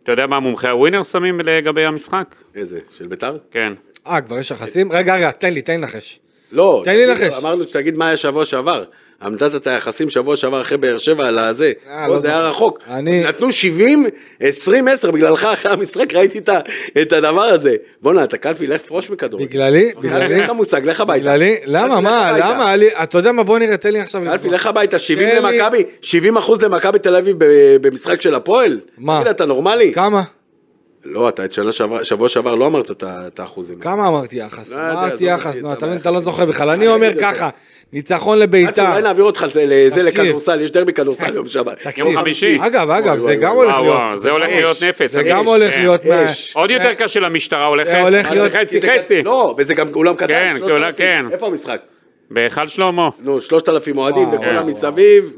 אתה יודע מה מומחי הווינר שמים לגבי המשחק? איזה? של ביתר? כן. אה, כבר יש יחסים? רגע, רגע, תן לי, תן לי לנחש. לא, תן לי לנחש. אמרנו שתגיד מה היה שבוע שעבר. נתת את היחסים שבוע שעבר אחרי באר שבע על הזה. אה, לא זה היה. רחוק. אני- נתנו 70, 20, 10, בגללך אחרי המשחק ראיתי את ה- את הדבר הזה. בואנה, אתה קלפי, לך פרוש מכדורגל. בגללי? בגללי? אין לך מושג, לך הביתה. בגללי? למה? מה? למה? היה לי- אתה יודע מה? בוא נראה, תן לי עכשיו... קלפי, לך הביתה, 70 תן לי- למכבי, 70 אחוז למכבי תל אביב במשחק של הפועל? מה? תגיד, אתה נורמלי? כמה? לא, אתה את שנה שעברה, שבוע שעבר לא אמרת את האחוזים. כמה אמרתי יחס? לא אמרתי יחס, נו, אתה מבין. אתה לא זוכר בכלל. אני אומר. ככה, ניצחון לביתר. אולי נעביר אותך לזה. לכדורסל, יש דרבי כדורסל יום שבת. תקשיב, יום חמישי. אגב, אגב, זה גם. הולך וואו, להיות. זה הולך. להיות נפץ. זה גם הולך כן. להיות... עוד יותר קשה למשטרה הולכת. זה הולך אז להיות- חצי חצי. לא, וזה גם אולם קטן, כן, 3,000. אולם, כן. איפה המשחק? בהיכל שלמה. נו, 3,000 אוהדים וכל וואו. המסביב.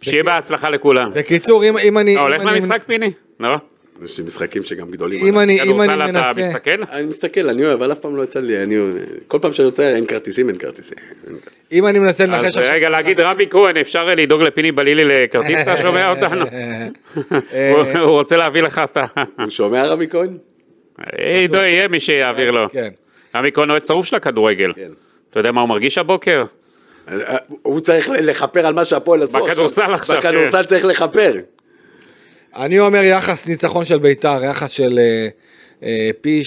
שיהיה בהצלחה לכולם. בקיצור, אם אני... אתה הולך למשחק פיני? לא? יש משחקים שגם גדולים. אם אני אם אני כדורסל אתה מנסה... מסתכל? אני מסתכל, אני אוהב, אבל אף פעם לא יצא לי, אני כל פעם שאני רוצה, אין כרטיסים, אין כרטיסים. אם אני מנסה לנחש אז עכשיו... רגע, להגיד רבי כהן, אפשר לדאוג לפיני בלילי לכרטיס, אתה שומע אותנו? אה, הוא- רוצה להביא לך את ה... הוא שומע רבי כהן? עידו יהיה מי שיעביר לו. כן. רבי כהן אוהד שרוף של הכדורגל. כן. אתה יודע מה הוא מרגיש הבוקר? הוא צריך לכפר על מה שהפועל עשו. בכדורסל עכשיו, בכדורסל צריך לכפר. אני אומר יחס ניצחון של ביתר, יחס של אה, אה, פי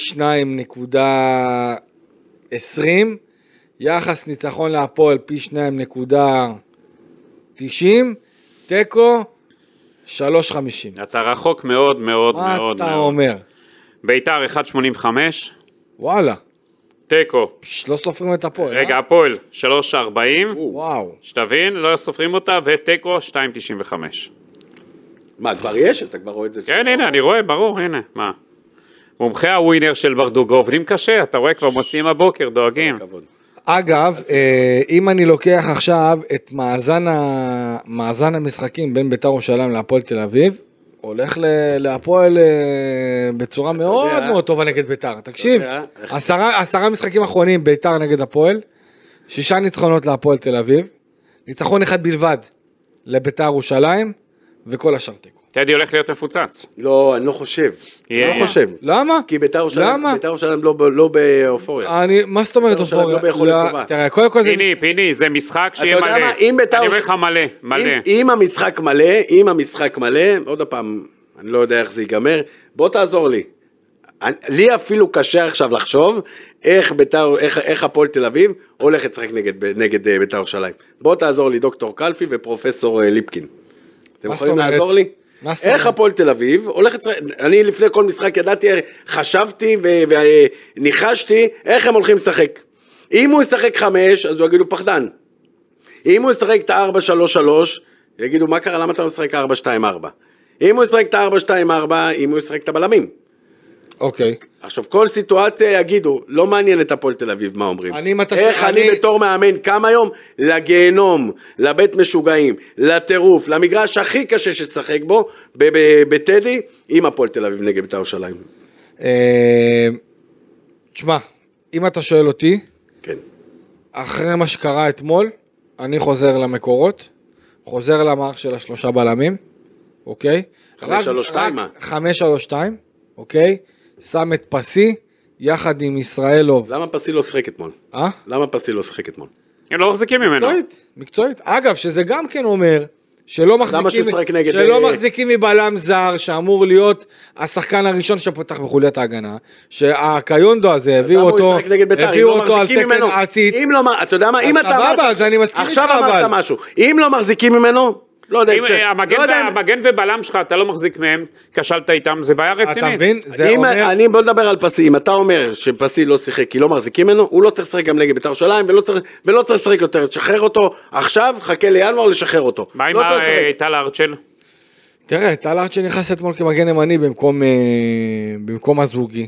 2.20, יחס ניצחון להפועל פי 2.90, תיקו 3.50. אתה רחוק מאוד מאוד מה מאוד אתה מאוד. אומר? ביתר 1.85, וואלה, תיקו. לא סופרים את הפועל, רגע, אה? הפועל 3.40, וואו. שתבין, לא סופרים אותה, ותיקו 2.95. מה, כבר יש? אתה כבר רואה את זה? כן, הנה, אני רואה, ברור, הנה, מה. מומחי הווינר של ברדוגו עובדים קשה, אתה רואה, כבר מוציאים הבוקר, דואגים. אגב, אה, אם אני לוקח עכשיו את מאזן, ה... מאזן המשחקים בין בית"ר ירושלים להפועל תל אביב, הולך להפועל אה, בצורה מאוד יודע- מאוד טובה נגד בית"ר. תקשיב, עשרה, עשרה משחקים אחרונים בית"ר נגד הפועל, שישה ניצחונות להפועל תל אביב, ניצחון אחד בלבד לבית"ר ירושלים, וכל השאר תיקו. טדי הולך להיות מפוצץ. לא, אני לא חושב. אני. לא חושב. למה? כי בית"ר ירושלים למה? בית"ר ירושלים לא לא באופוריה. אני, מה זאת אומרת בית"ר ירושלים אופוריה? לא ביכולת לא, טובה. תראה, קודם כל זה... פיני, פיני, זה משחק שיהיה יודע מלא. מה, אם בית"ר אני אומר לך מלא, מלא. אם- המשחק מלא, אם המשחק מלא, עוד פעם, אני לא יודע איך זה ייגמר, בוא תעזור לי. לי אפילו קשה עכשיו לחשוב איך בית"ר, איך, איך הפועל תל אביב הולך לשחק נגד, נגד אה, בית"ר ירושלים. בוא תעזור לי דוקטור קלפי ופרופסור אה, ליפקין. אתם יכולים? לעזור לי? איך? הפועל תל אביב לשחק, אני לפני כל משחק ידעתי, חשבתי וניחשתי איך הם הולכים לשחק. אם הוא ישחק חמש, אז הוא יגידו פחדן. אם הוא ישחק את ה-4-3-3, יגידו מה קרה, למה אתה לא משחק 4-2-4? אם הוא ישחק את ה-4-2-4, אם הוא ישחק את הבלמים. אוקיי. עכשיו כל סיטואציה יגידו, לא מעניין את הפועל תל אביב מה אומרים. אני, איך אני אני- בתור מאמן קם היום לגיהנום, לבית משוגעים, לטירוף, למגרש הכי קשה ששחק בו, בטדי, עם הפועל תל אביב נגד בית"ר ירושלים. אה, תשמע, אם אתה שואל אותי, כן. אחרי מה שקרה אתמול, אני חוזר למקורות, חוזר למערך של השלושה בלמים, אוקיי? חמש, רק- שלוש, שתיים, רק מה? חמש, שלוש, שתיים, אוקיי? שם את פסי, יחד עם ישראלוב. למה פסי לא שיחק אתמול? אה? למה פסי לא שיחק אתמול? הם לא מחזיקים ממנו. מקצועית, מקצועית. אגב, שזה גם כן אומר שלא מחזיקים, נגד, שלא אה, מחזיקים מבלם זר שאמור להיות השחקן הראשון שפותח בחוליית ההגנה, שהקיונדו הזה הביאו אותו, הוא ישחק נגד בית"ר? אם הביאו לא אותו על מחזיקים תקן ממנו, עציץ. אם לא, אתה יודע מה, אם אתה סבבה, אז אני מסכים עכשיו איתך, אמרת אבל. משהו, אם לא מחזיקים ממנו, לא יודע, אם ש- אה, המגן לא יודע אם- המגן ובלם שלך, אתה לא מחזיק מהם, כשלת איתם, זה בעיה רצינית. אתה מבין? זה אם אומר... אני, בוא נדבר על פסי, אם אתה אומר שפסי לא שיחק כי לא מחזיקים ממנו, הוא לא צריך לשחק גם נגד בית"ר ירושלים, ולא צריך- ולא צריך לשחק יותר, תשחרר אותו עכשיו, חכה לינואר לשחרר אותו. מה עם לא צריך אה. טל ארצ'ל? תראה, טל ארצ'ל נכנס אתמול כמגן ימני במקום, אה, במקום הזוגי.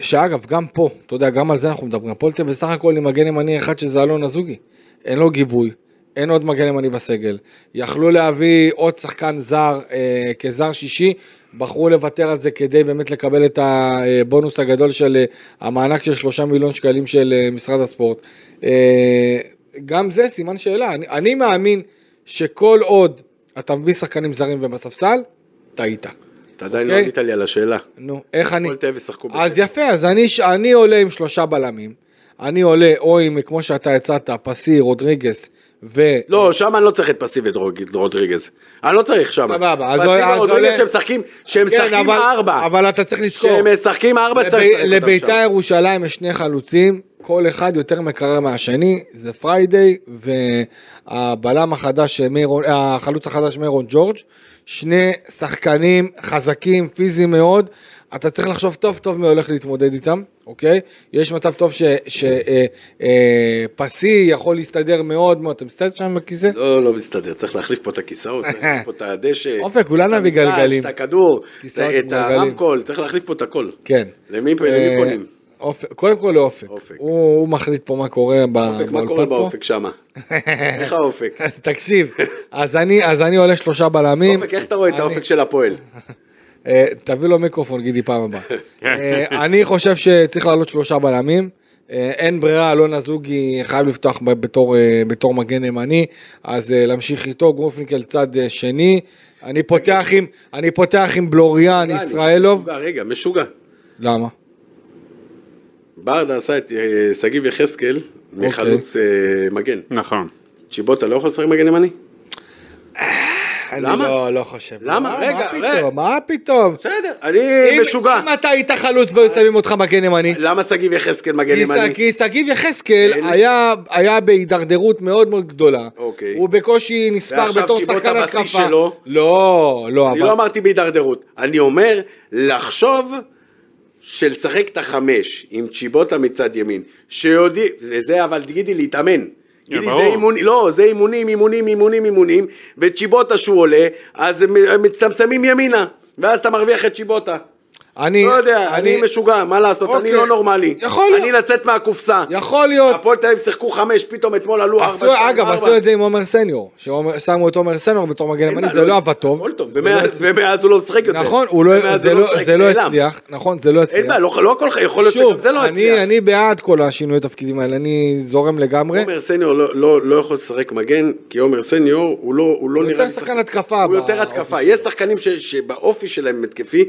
שאגב, גם פה, אתה יודע, גם על זה אנחנו מדברים. הפועל תל בסך הכל עם מגן ימני אחד שזה אלון הזוגי. אין לו גיבוי, אין עוד מגן ימני בסגל. יכלו להביא עוד שחקן זר אה, כזר שישי, בחרו לוותר על זה כדי באמת לקבל את הבונוס הגדול של אה, המענק של שלושה מיליון שקלים של אה, משרד הספורט. אה, גם זה סימן שאלה. אני, אני מאמין שכל עוד אתה מביא שחקנים זרים ובספסל, טעית. אתה עדיין לא אוקיי. ענית לי על השאלה. נו, איך אני... הפועל תל ישחקו אז. יפה, אז אני, אני עולה עם שלושה בלמים. אני עולה או עם, כמו שאתה הצעת, פסי, רודריגס ו... לא, שם אני לא צריך את פסי ורודריגז. אני לא צריך שם. סבבה, אז פסי עולה- אז ורודריגז עולה- שהם משחקים, שהם כן, משחקים ארבע. אבל אתה צריך לזכור. שהם משחקים ארבע, צריך לשחק אותם לביתר שם. ירושלים יש שני חלוצים, כל אחד יותר מקרר מהשני, זה פריידיי, והבלם החדש, מירון, החלוץ החדש מירון ג'ורג', שני שחקנים חזקים, פיזיים מאוד, אתה צריך לחשוב טוב טוב מי הולך להתמודד איתם, אוקיי? יש מצב טוב שפסי יכול להסתדר מאוד מאוד, אתה מסתדר שם בכיסא? לא, לא מסתדר, צריך להחליף פה את הכיסאות, צריך להחליף פה את הדשא. אופק, את נביא גלגלים. את הכדור, את. הרמקול, צריך להחליף פה את הכל. כן. למי אה, פונים? אופק, קודם כל לאופק, אופק. הוא הוא מחליט פה מה קורה ב- אופק, מה קורה. באופק שמה? איך האופק? אז תקשיב, אז אני, אז אני עולה שלושה בלמים. אופק, איך אתה רואה את האופק של הפועל? אה, תביא לו מיקרופון, גידי, פעם הבאה. אה, אני חושב שצריך לעלות שלושה בלמים. אה, אין ברירה, אלון אזוגי חייב לפתוח בתור, בתור מגן ימני, אז להמשיך איתו, גרופינקל צד שני. אני פותח עם, אני פותח עם בלוריאן, ישראלוב. משוגע, רגע, משוגע. למה? ברדה עשה את שגיב יחזקאל מחלוץ אה, מגן. נכון. צ'יבוטה לא יכול לשחק מגן ימני? אני למה? לא, לא חושב. למה? מה- רגע, רגע. מה פתאום? בסדר, אני משוגע. אם אתה היית חלוץ והיו שמים אותך מגן ימני. למה שגיב יחזקאל מגן ימני? כי שגיב יחזקאל. היה, בהידרדרות מאוד מאוד גדולה. אוקיי. הוא בקושי נספר בתור שחקן התקפה. לא, לא, אני. לא אמרתי בהידרדרות, אני אומר לחשוב של לשחק את החמש עם צ'יבוטה מצד ימין, שיודעים, וזה אבל תגידי להתאמן. תגידי. זה אימונים, לא, זה אימונים, אימונים, אימונים, אימונים, וצ'יבוטה שהוא עולה, אז הם מצטמצמים ימינה, ואז אתה מרוויח את צ'יבוטה. אני... לא יודע, אני משוגע, מה לעשות, אני אוקיי. לא נורמלי. יכול להיות. אני לצאת מהקופסה. יכול להיות. הפועל תל אביב שיחקו חמש, פתאום אתמול עלו ארבע, שתיים, אגב, ארבע. עשו את זה עם עומר סניור. ששמו את עומר סניור בתור מגן ימני, זה לא עבד טוב. הכל לא ומאז- הוא לא משחק יותר. נכון, לא- זה לא- לא. הצליח. נכון, זה לא הצליח. אין בעיה, לא לא כל יכול להיות שגם זה לא הצליח. אני בעד כל השינוי תפקידים האלה, אני זורם לגמרי. עומר סניור לא- לא לא יכול לשחק מגן, כי עומר סניור הוא לא לא הוא נראה... יותר שחקן התקפה הוא יותר התקפה. יש שחקנים שבאופי שלהם התקפי,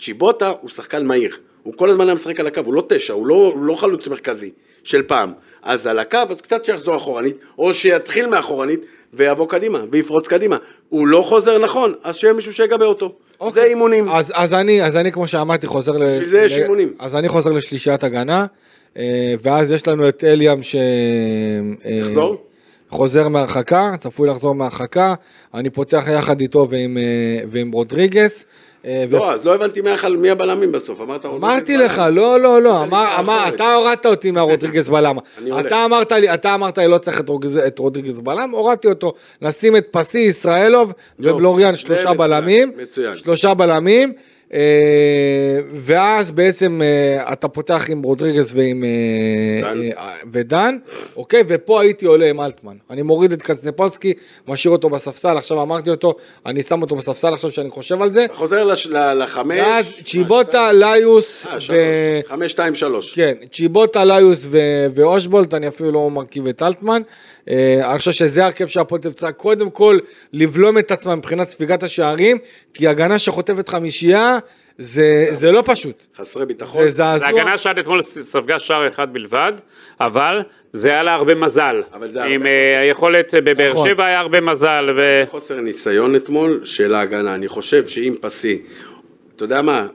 צ'יבוטה הוא שחקן מהיר. הוא כל הזמן היה משחק על הקו, הוא לא תשע, הוא לא, הוא לא חלוץ מרכזי של פעם. אז על הקו, אז קצת שיחזור אחורנית, או שיתחיל מאחורנית ויבוא קדימה, ויפרוץ קדימה. הוא לא חוזר נכון, אז שיהיה מישהו שיגבה אותו. אוקיי. זה אימונים. אז, אז אני, אז אני כמו שאמרתי חוזר ל... בשביל זה יש ל- אימונים. אז אני חוזר לשלישיית הגנה, אה, ואז יש לנו את אליאם ש... אה, יחזור? חוזר מהרחקה, צפוי לחזור מהרחקה, אני פותח יחד איתו ועם, אה, ועם רודריגס. אה, ו- לא, אז לא הבנתי מי הבלמים בסוף, אמרת אמרתי רודריגז לך, בלם. לא, לא, לא, אמר, אחרת. אתה הורדת אותי מהרודריגז בלם. אתה אמרת לי, אתה אמרת לי לא צריך את רודריגז, את רודריגז בלם, הורדתי אותו, לשים את פסי, ישראלוב ובלוריאן, שלושה בלמים, מצוין. שלושה בלמים, ואז בעצם אה, אתה פותח עם רודריגז ועם אה, דן. אה, ודן, אוקיי, ופה הייתי עולה עם אלטמן. אני מוריד את קצנפולסקי, משאיר אותו בספסל, עכשיו אמרתי אותו, אני שם אותו בספסל עכשיו שאני חושב על זה, חוזר לחמש. ואז צ'יבוטה? ליוס, אה. חמש, שתיים, שלוש. כן, צ'יבוטה, ליוס ואושבולט, אני אפילו לא מרכיב את אלטמן. אה, אני חושב שזה ההרכב שהפועל תל אביב צריכה קודם כל לבלום את עצמה מבחינת ספיגת השערים, כי הגנה שחוטפת חמישייה זה, זה לא פשוט. חסרי ביטחון. זה זה זעזוע. הגנה שעד אתמול ספגה שער אחד בלבד, אבל זה היה לה הרבה מזל. אבל זה עם הרבה אה, היכולת אה, בבאר נכון. שבע היה הרבה מזל, ו... חוסר ניסיון אתמול של ההגנה. אני חושב שאם פסי, אתה יודע מה,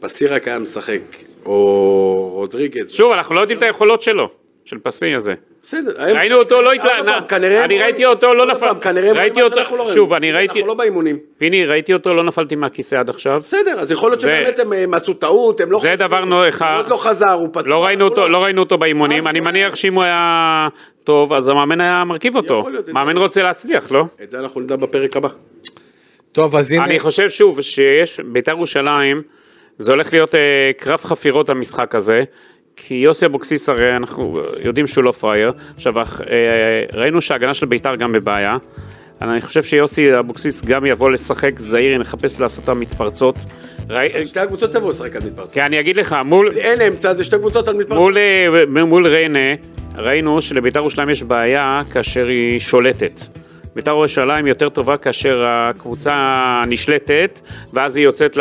פסי רק היה משחק, או רודריגז. שוב, אנחנו לא יודעים את היכולות שלו, של פסי הזה. בסדר. ראינו אותו, לא עוד התלה- פעם, כנראה אני הם ראיתי אותו, לא נפל- כנראה ראיתי מה אותו- שאנחנו לא. שוב, אני ראיתי- אנחנו לא באימונים. פיני, ראיתי אותו, לא נפלתי מהכיסא עד עכשיו. בסדר, אז יכול להיות זה- שבאמת הם, הם עשו טעות, הם לא... זה חזרו, דבר נו- אחד. הוא עוד לא חזר, הוא פצוע. לא ראינו אותו, לא ראינו אותו באימונים, אני אולי- מניח שאם הוא היה טוב, אז המאמן היה מרכיב אותו. מאמן זה- רוצה להצליח, לא? את זה אנחנו נדע בפרק הבא. טוב, אז הנה, אני חושב שוב שיש, בית"ר ירושלים, זה הולך להיות אה, קרב חפירות המשחק הזה, כי יוסי אבוקסיס הרי אנחנו יודעים שהוא לא פראייר. עכשיו, אה, ראינו שההגנה של בית"ר גם בבעיה. אני חושב שיוסי אבוקסיס גם יבוא לשחק זהיר, נחפש לעשות את המתפרצות. שתי הקבוצות יבואו לשחק על מתפרצות. כי אני אגיד לך, מול, אין אמצע, זה שתי קבוצות על מתפרצות. מול, אה, מול ריינה, ראינו שלבית"ר ירושלים יש בעיה כאשר היא שולטת. בית"ר ירושלים יותר טובה כאשר הקבוצה נשלטת, ואז היא יוצאת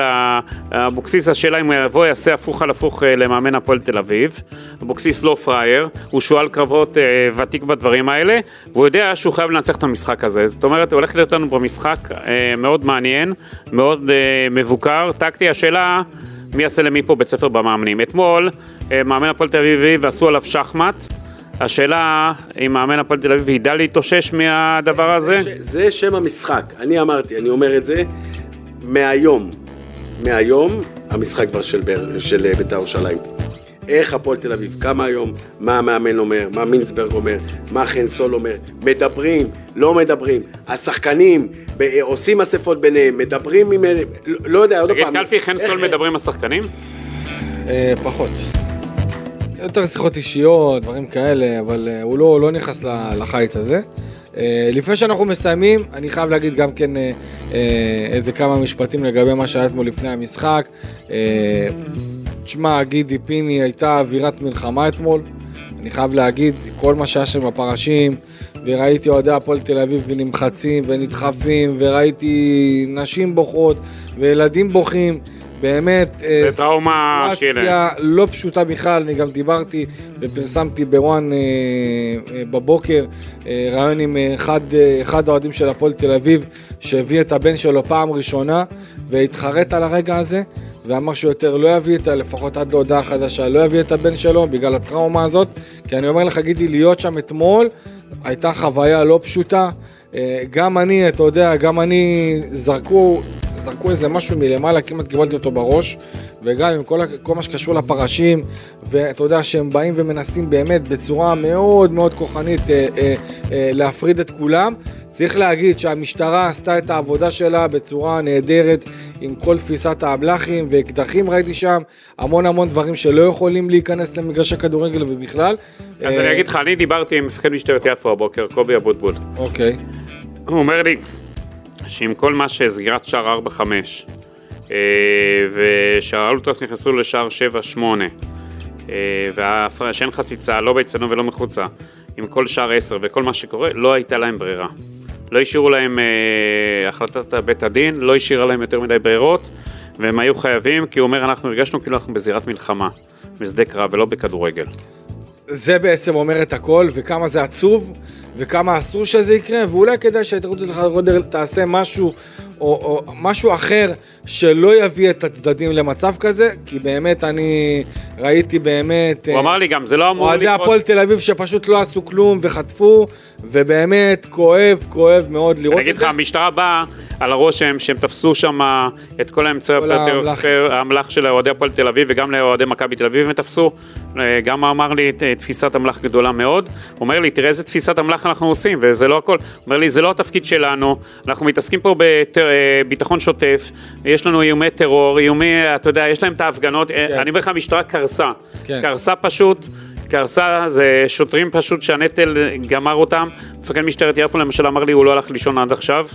לאבוקסיס, השאלה אם הוא יבוא, יעשה הפוך על הפוך אה, למאמן הפועל תל אביב. אבוקסיס לא פראייר, הוא שועל קרבות אה, ותיק בדברים האלה, והוא יודע שהוא חייב לנצח את המשחק הזה. זאת אומרת, הולך להיות לנו במשחק אה, מאוד מעניין, מאוד מבוקר, טקטי. השאלה... מי יעשה למי פה בית ספר במאמנים. אתמול מאמן הפועל תל אביב ועשו עליו שחמט. השאלה אם מאמן הפועל תל אביב ידע להתאושש מהדבר הזה? זה, זה שם המשחק, אני אמרתי, אני אומר את זה מהיום. מהיום המשחק כבר של, אה, בית"ר ירושלים. איך הפועל תל אביב קמה היום, מה המאמן אומר, מה מינסברג אומר, מה חן סול אומר, מדברים, לא מדברים, השחקנים ב- אה, עושים אספות ביניהם, מדברים עם... לא, לא יודע, עוד תגיד, פעם. קלפי, חן איך- סול מדברים עם השחקנים? אה, פחות. יותר שיחות אישיות, דברים כאלה, אבל אה, הוא לא, לא נכנס לחיץ הזה. אה, לפני שאנחנו מסיימים, אני חייב להגיד גם כן אה, איזה כמה משפטים לגבי מה שהיה אתמול לפני המשחק. תשמע, גידי פיני הייתה אווירת מלחמה אתמול. אני חייב להגיד, כל מה שהיה שם בפרשים, וראיתי אוהדי הפועל תל אביב ונמחצים ונדחפים, וראיתי נשים בוכות וילדים בוכים. באמת, אה, זה טראומה סיטואציה לא פשוטה בכלל, אני גם דיברתי ופרסמתי בוואן אה, אה, בבוקר אה, ראיון עם אה, אחד, אה, אחד האוהדים של הפועל תל אביב שהביא את הבן שלו פעם ראשונה והתחרט על הרגע הזה ואמר שהוא יותר לא יביא את ה... לפחות עד להודעה חדשה, לא יביא את הבן שלו בגלל הטראומה הזאת כי אני אומר לך, גידי, להיות שם אתמול הייתה חוויה לא פשוטה. אה, גם אני, אתה יודע, גם אני, זרקו, זרקו איזה משהו מלמעלה, כמעט קיבלתי אותו בראש, וגם עם כל, כל מה שקשור לפרשים, ואתה יודע שהם באים ומנסים באמת בצורה מאוד מאוד כוחנית אה, אה, אה, להפריד את כולם. צריך להגיד שהמשטרה עשתה את העבודה שלה בצורה נהדרת, עם כל תפיסת האבלחים ואקדחים ראיתי שם, המון המון דברים שלא יכולים להיכנס למגרש הכדורגל ובכלל. אז אה, אני אגיד לך, אני דיברתי עם מפקד משטרת יפו הבוקר, קובי אבוטבול. אוקיי. הוא אומר לי שעם כל מה שסגירת שער 4-5 אה, ושער אלוטרס נכנסו לשער 7-8 אה, ושאין חציצה לא באצטדיון ולא מחוצה עם כל שער 10 וכל מה שקורה לא הייתה להם ברירה. לא השאירו להם אה, החלטת בית הדין, לא השאירה להם יותר מדי ברירות והם היו חייבים כי הוא אומר אנחנו הרגשנו כאילו אנחנו בזירת מלחמה, בשדה קרב ולא בכדורגל. זה בעצם אומר את הכל, וכמה זה עצוב, וכמה אסור שזה יקרה, ואולי כדאי שההתאחדות לכדורגל תעשה משהו, או, או משהו אחר, שלא יביא את הצדדים למצב כזה, כי באמת אני ראיתי באמת... הוא אה, אמר לי גם זה לא אמור אוהדי לקרות. הפועל תל אביב שפשוט לא עשו כלום וחטפו, ובאמת כואב, כואב מאוד לראות אני אגיד את לך, זה. המשטרה באה על הרושם שהם תפסו שם את כל האמצעי האמל"ח. האמל"ח של אוהדי הפועל תל אביב וגם לאוהדי מכבי תל אביב הם תפסו. אה, גם אמר לי "ת- תפיסת אמל"ח גדולה מאוד. הוא אומר לי, תראה איזה תפיסת אמל"ח אנחנו עושים, וזה לא הכל. הוא אומר לי, זה לא התפקיד שלנו, אנחנו מתעסקים פה בביטחון שוטף, יש לנו איומי טרור, איומי, אתה יודע, יש להם את ההפגנות, אה, כן. אני אומר לך, המשטרה קרסה. כן. קרסה פשוט. קרסה, זה שוטרים פשוט שהנטל גמר אותם. מפקד משטרת יפו למשל אמר לי, הוא לא הלך לישון עד עכשיו,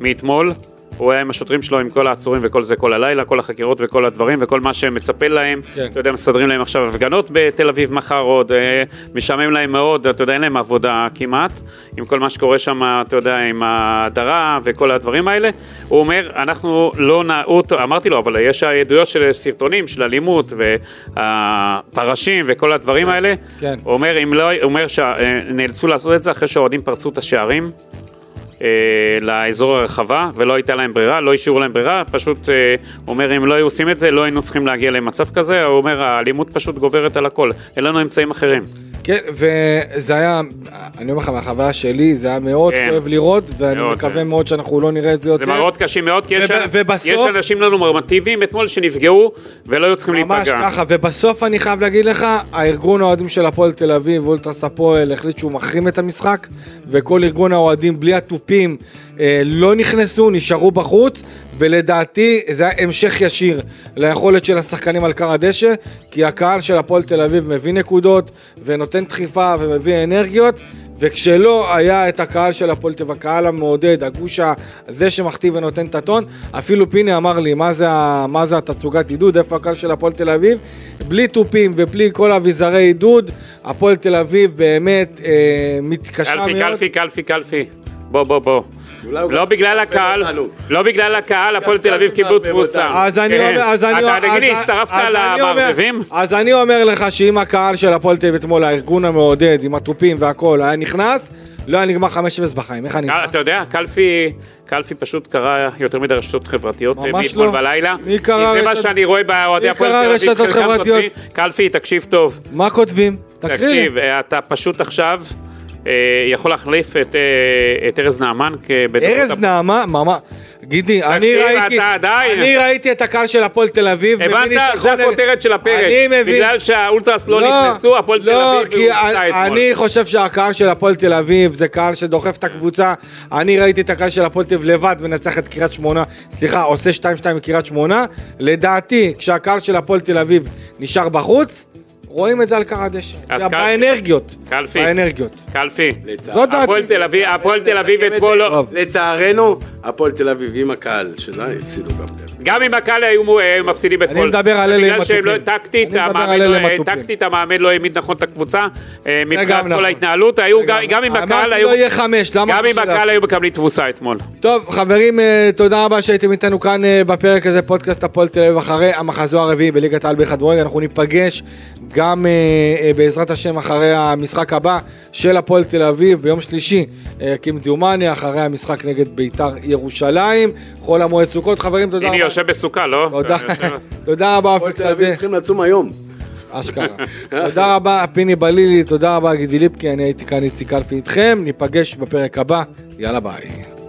מאתמול. הוא היה עם השוטרים שלו, עם כל העצורים וכל זה כל הלילה, כל החקירות וכל הדברים וכל מה שמצפה להם. כן. אתה יודע, מסדרים להם עכשיו הפגנות בתל אביב מחר עוד, אה, משעמם להם מאוד, אתה יודע, אין להם עבודה כמעט, עם כל מה שקורה שם, אתה יודע, עם ההדרה וכל הדברים האלה. הוא אומר, אנחנו לא נעוט, אמרתי לו, אבל יש עדויות של סרטונים של אלימות והפרשים וכל הדברים האלה. כן. הוא אומר, אם לא, הוא אומר שנאלצו לעשות את זה אחרי שהאוהדים פרצו את השערים. אה, לאזור הרחבה ולא הייתה להם ברירה, לא השאירו להם ברירה, פשוט אה, אומר אם לא היו עושים את זה לא היינו צריכים להגיע למצב כזה, הוא אומר האלימות פשוט גוברת על הכל, אין לנו אמצעים אחרים. כן, וזה היה, אני אומר לך, מהחוויה שלי, זה היה מאוד כן. כואב לראות, ואני מאוד, מקווה כן. מאוד שאנחנו לא נראה את זה יותר. זה מראות קשים מאוד, כי יש, וב- ובסוף- יש אנשים לא נורמטיביים אתמול שנפגעו ולא היו צריכים ממש להיפגע. ככה, ובסוף אני חייב להגיד לך, הארגון האוהדים של הפועל תל אביב, אולטרס הפועל, החליט שהוא מחרים את המשחק, וכל ארגון האוהדים בלי התופים לא נכנסו, נשארו בחוץ, ולדעתי זה היה המשך ישיר ליכולת של השחקנים על כר הדשא, כי הקהל של הפועל תל אביב מביא נקודות, ונותן דחיפה ומביא אנרגיות. וכשלא היה את הקהל של הפועל תל אביב, הקהל המעודד, הגוש הזה שמכתיב ונותן את הטון, אפילו פיני אמר לי, מה זה, מה זה התצוגת עידוד, איפה הקהל של הפועל תל אביב? בלי תופים ובלי כל אביזרי עידוד, הפועל תל אביב באמת אה, מתקשה קלפי, מאוד. קלפי, קלפי, קלפי. בוא, בוא, בוא. לא בגלל הקהל. לא בגלל הקהל, הפועל תל אביב קיבלו תבוסה. אז אני כן. אומר, אז אני אתה תגיד לי, אז- הצטרפת אז אני אומר- למערבבים? אז אני אומר לך שאם הקהל של הפועל תל אביב אתמול, הארגון המעודד, עם התופים והכל, היה נכנס, לא היה נגמר 5-0 בחיים. איך אני קל- אתה יודע, קלפי, קלפי פשוט קרא יותר מדי רשתות חברתיות אה, ממש מאתמול לא. בלילה. מי קרא כי זה מה שאני רואה באוהדי מי הפועל קרא תל אביב. רשתות חלקם חברתיות? כותבים, קלפי, תקשיב טוב. מה כותבים? תקריא. תקשיב, אה, אתה פשוט עכשיו אה, יכול להחליף את אה, את ארז נעמן כבדקות ארז הפ- נעמה, מה, גידי, אני ראיתי, אתה אני ראיתי את הקהל של הפועל תל אביב, הבנת? נגד- הכותרת של הפרק. אני מבין, בגלל שהאולטרס לא נכנסו, הפועל תל לא, אביב כי אתמול. אני חושב שהקהל של הפועל תל אביב זה קהל שדוחף את הקבוצה. אני ראיתי את הקהל של הפועל תל אביב לבד מנצח את קריית שמונה, סליחה, עושה 2-2 מקריית שמונה. לדעתי, כשהקהל של הפועל תל אביב נשאר בחוץ, רואים את זה על קר הדשא. זה. באנרגיות. קלפי. באנרגיות. קלפי. זאת דעתי. הפועל תל אביב, הפועל תל אביב אתמול. לא... לצערנו, הפועל תל אביב עם הקהל שלה הפסידו גם. גם אם הקהל היו מפסידים אתמול. מדבר על אלה עם בגלל שהם לא, אני מדבר המאמן על אלה עם לא- התופים. טקטית המאמן לא העמיד נכון את הקבוצה. אה, מבחינת כל נכון. ההתנהלות, גם אם הקהל אמרתי היו... לא יהיה חמש, לא גם אמרתי אם. הקהל היו מקבלים תבוסה אתמול. טוב, חברים, אה, תודה רבה שהייתם איתנו כאן אה, בפרק הזה, פודקאסט הפועל תל אביב אחרי המחזור הרביעי בליגת העל בכדורגל. אנחנו ניפגש גם אה, אה, בעזרת השם אחרי המשחק הבא של הפועל תל אביב ביום שלישי, אה, כמדומני, אחרי המשחק נגד בית"ר ירושלים. חול המועד סוכות, חברים, תודה הנה רבה. יושב בסוכה, לא? תודה, תודה רבה הפועל אופק תל אביב שדה, צריכים לצום היום. אשכרה. תודה רבה פיני בלילי, תודה רבה גידי ליפקי, אני הייתי כאן איציק קלפי איתכם, ניפגש בפרק הבא, יאללה ביי.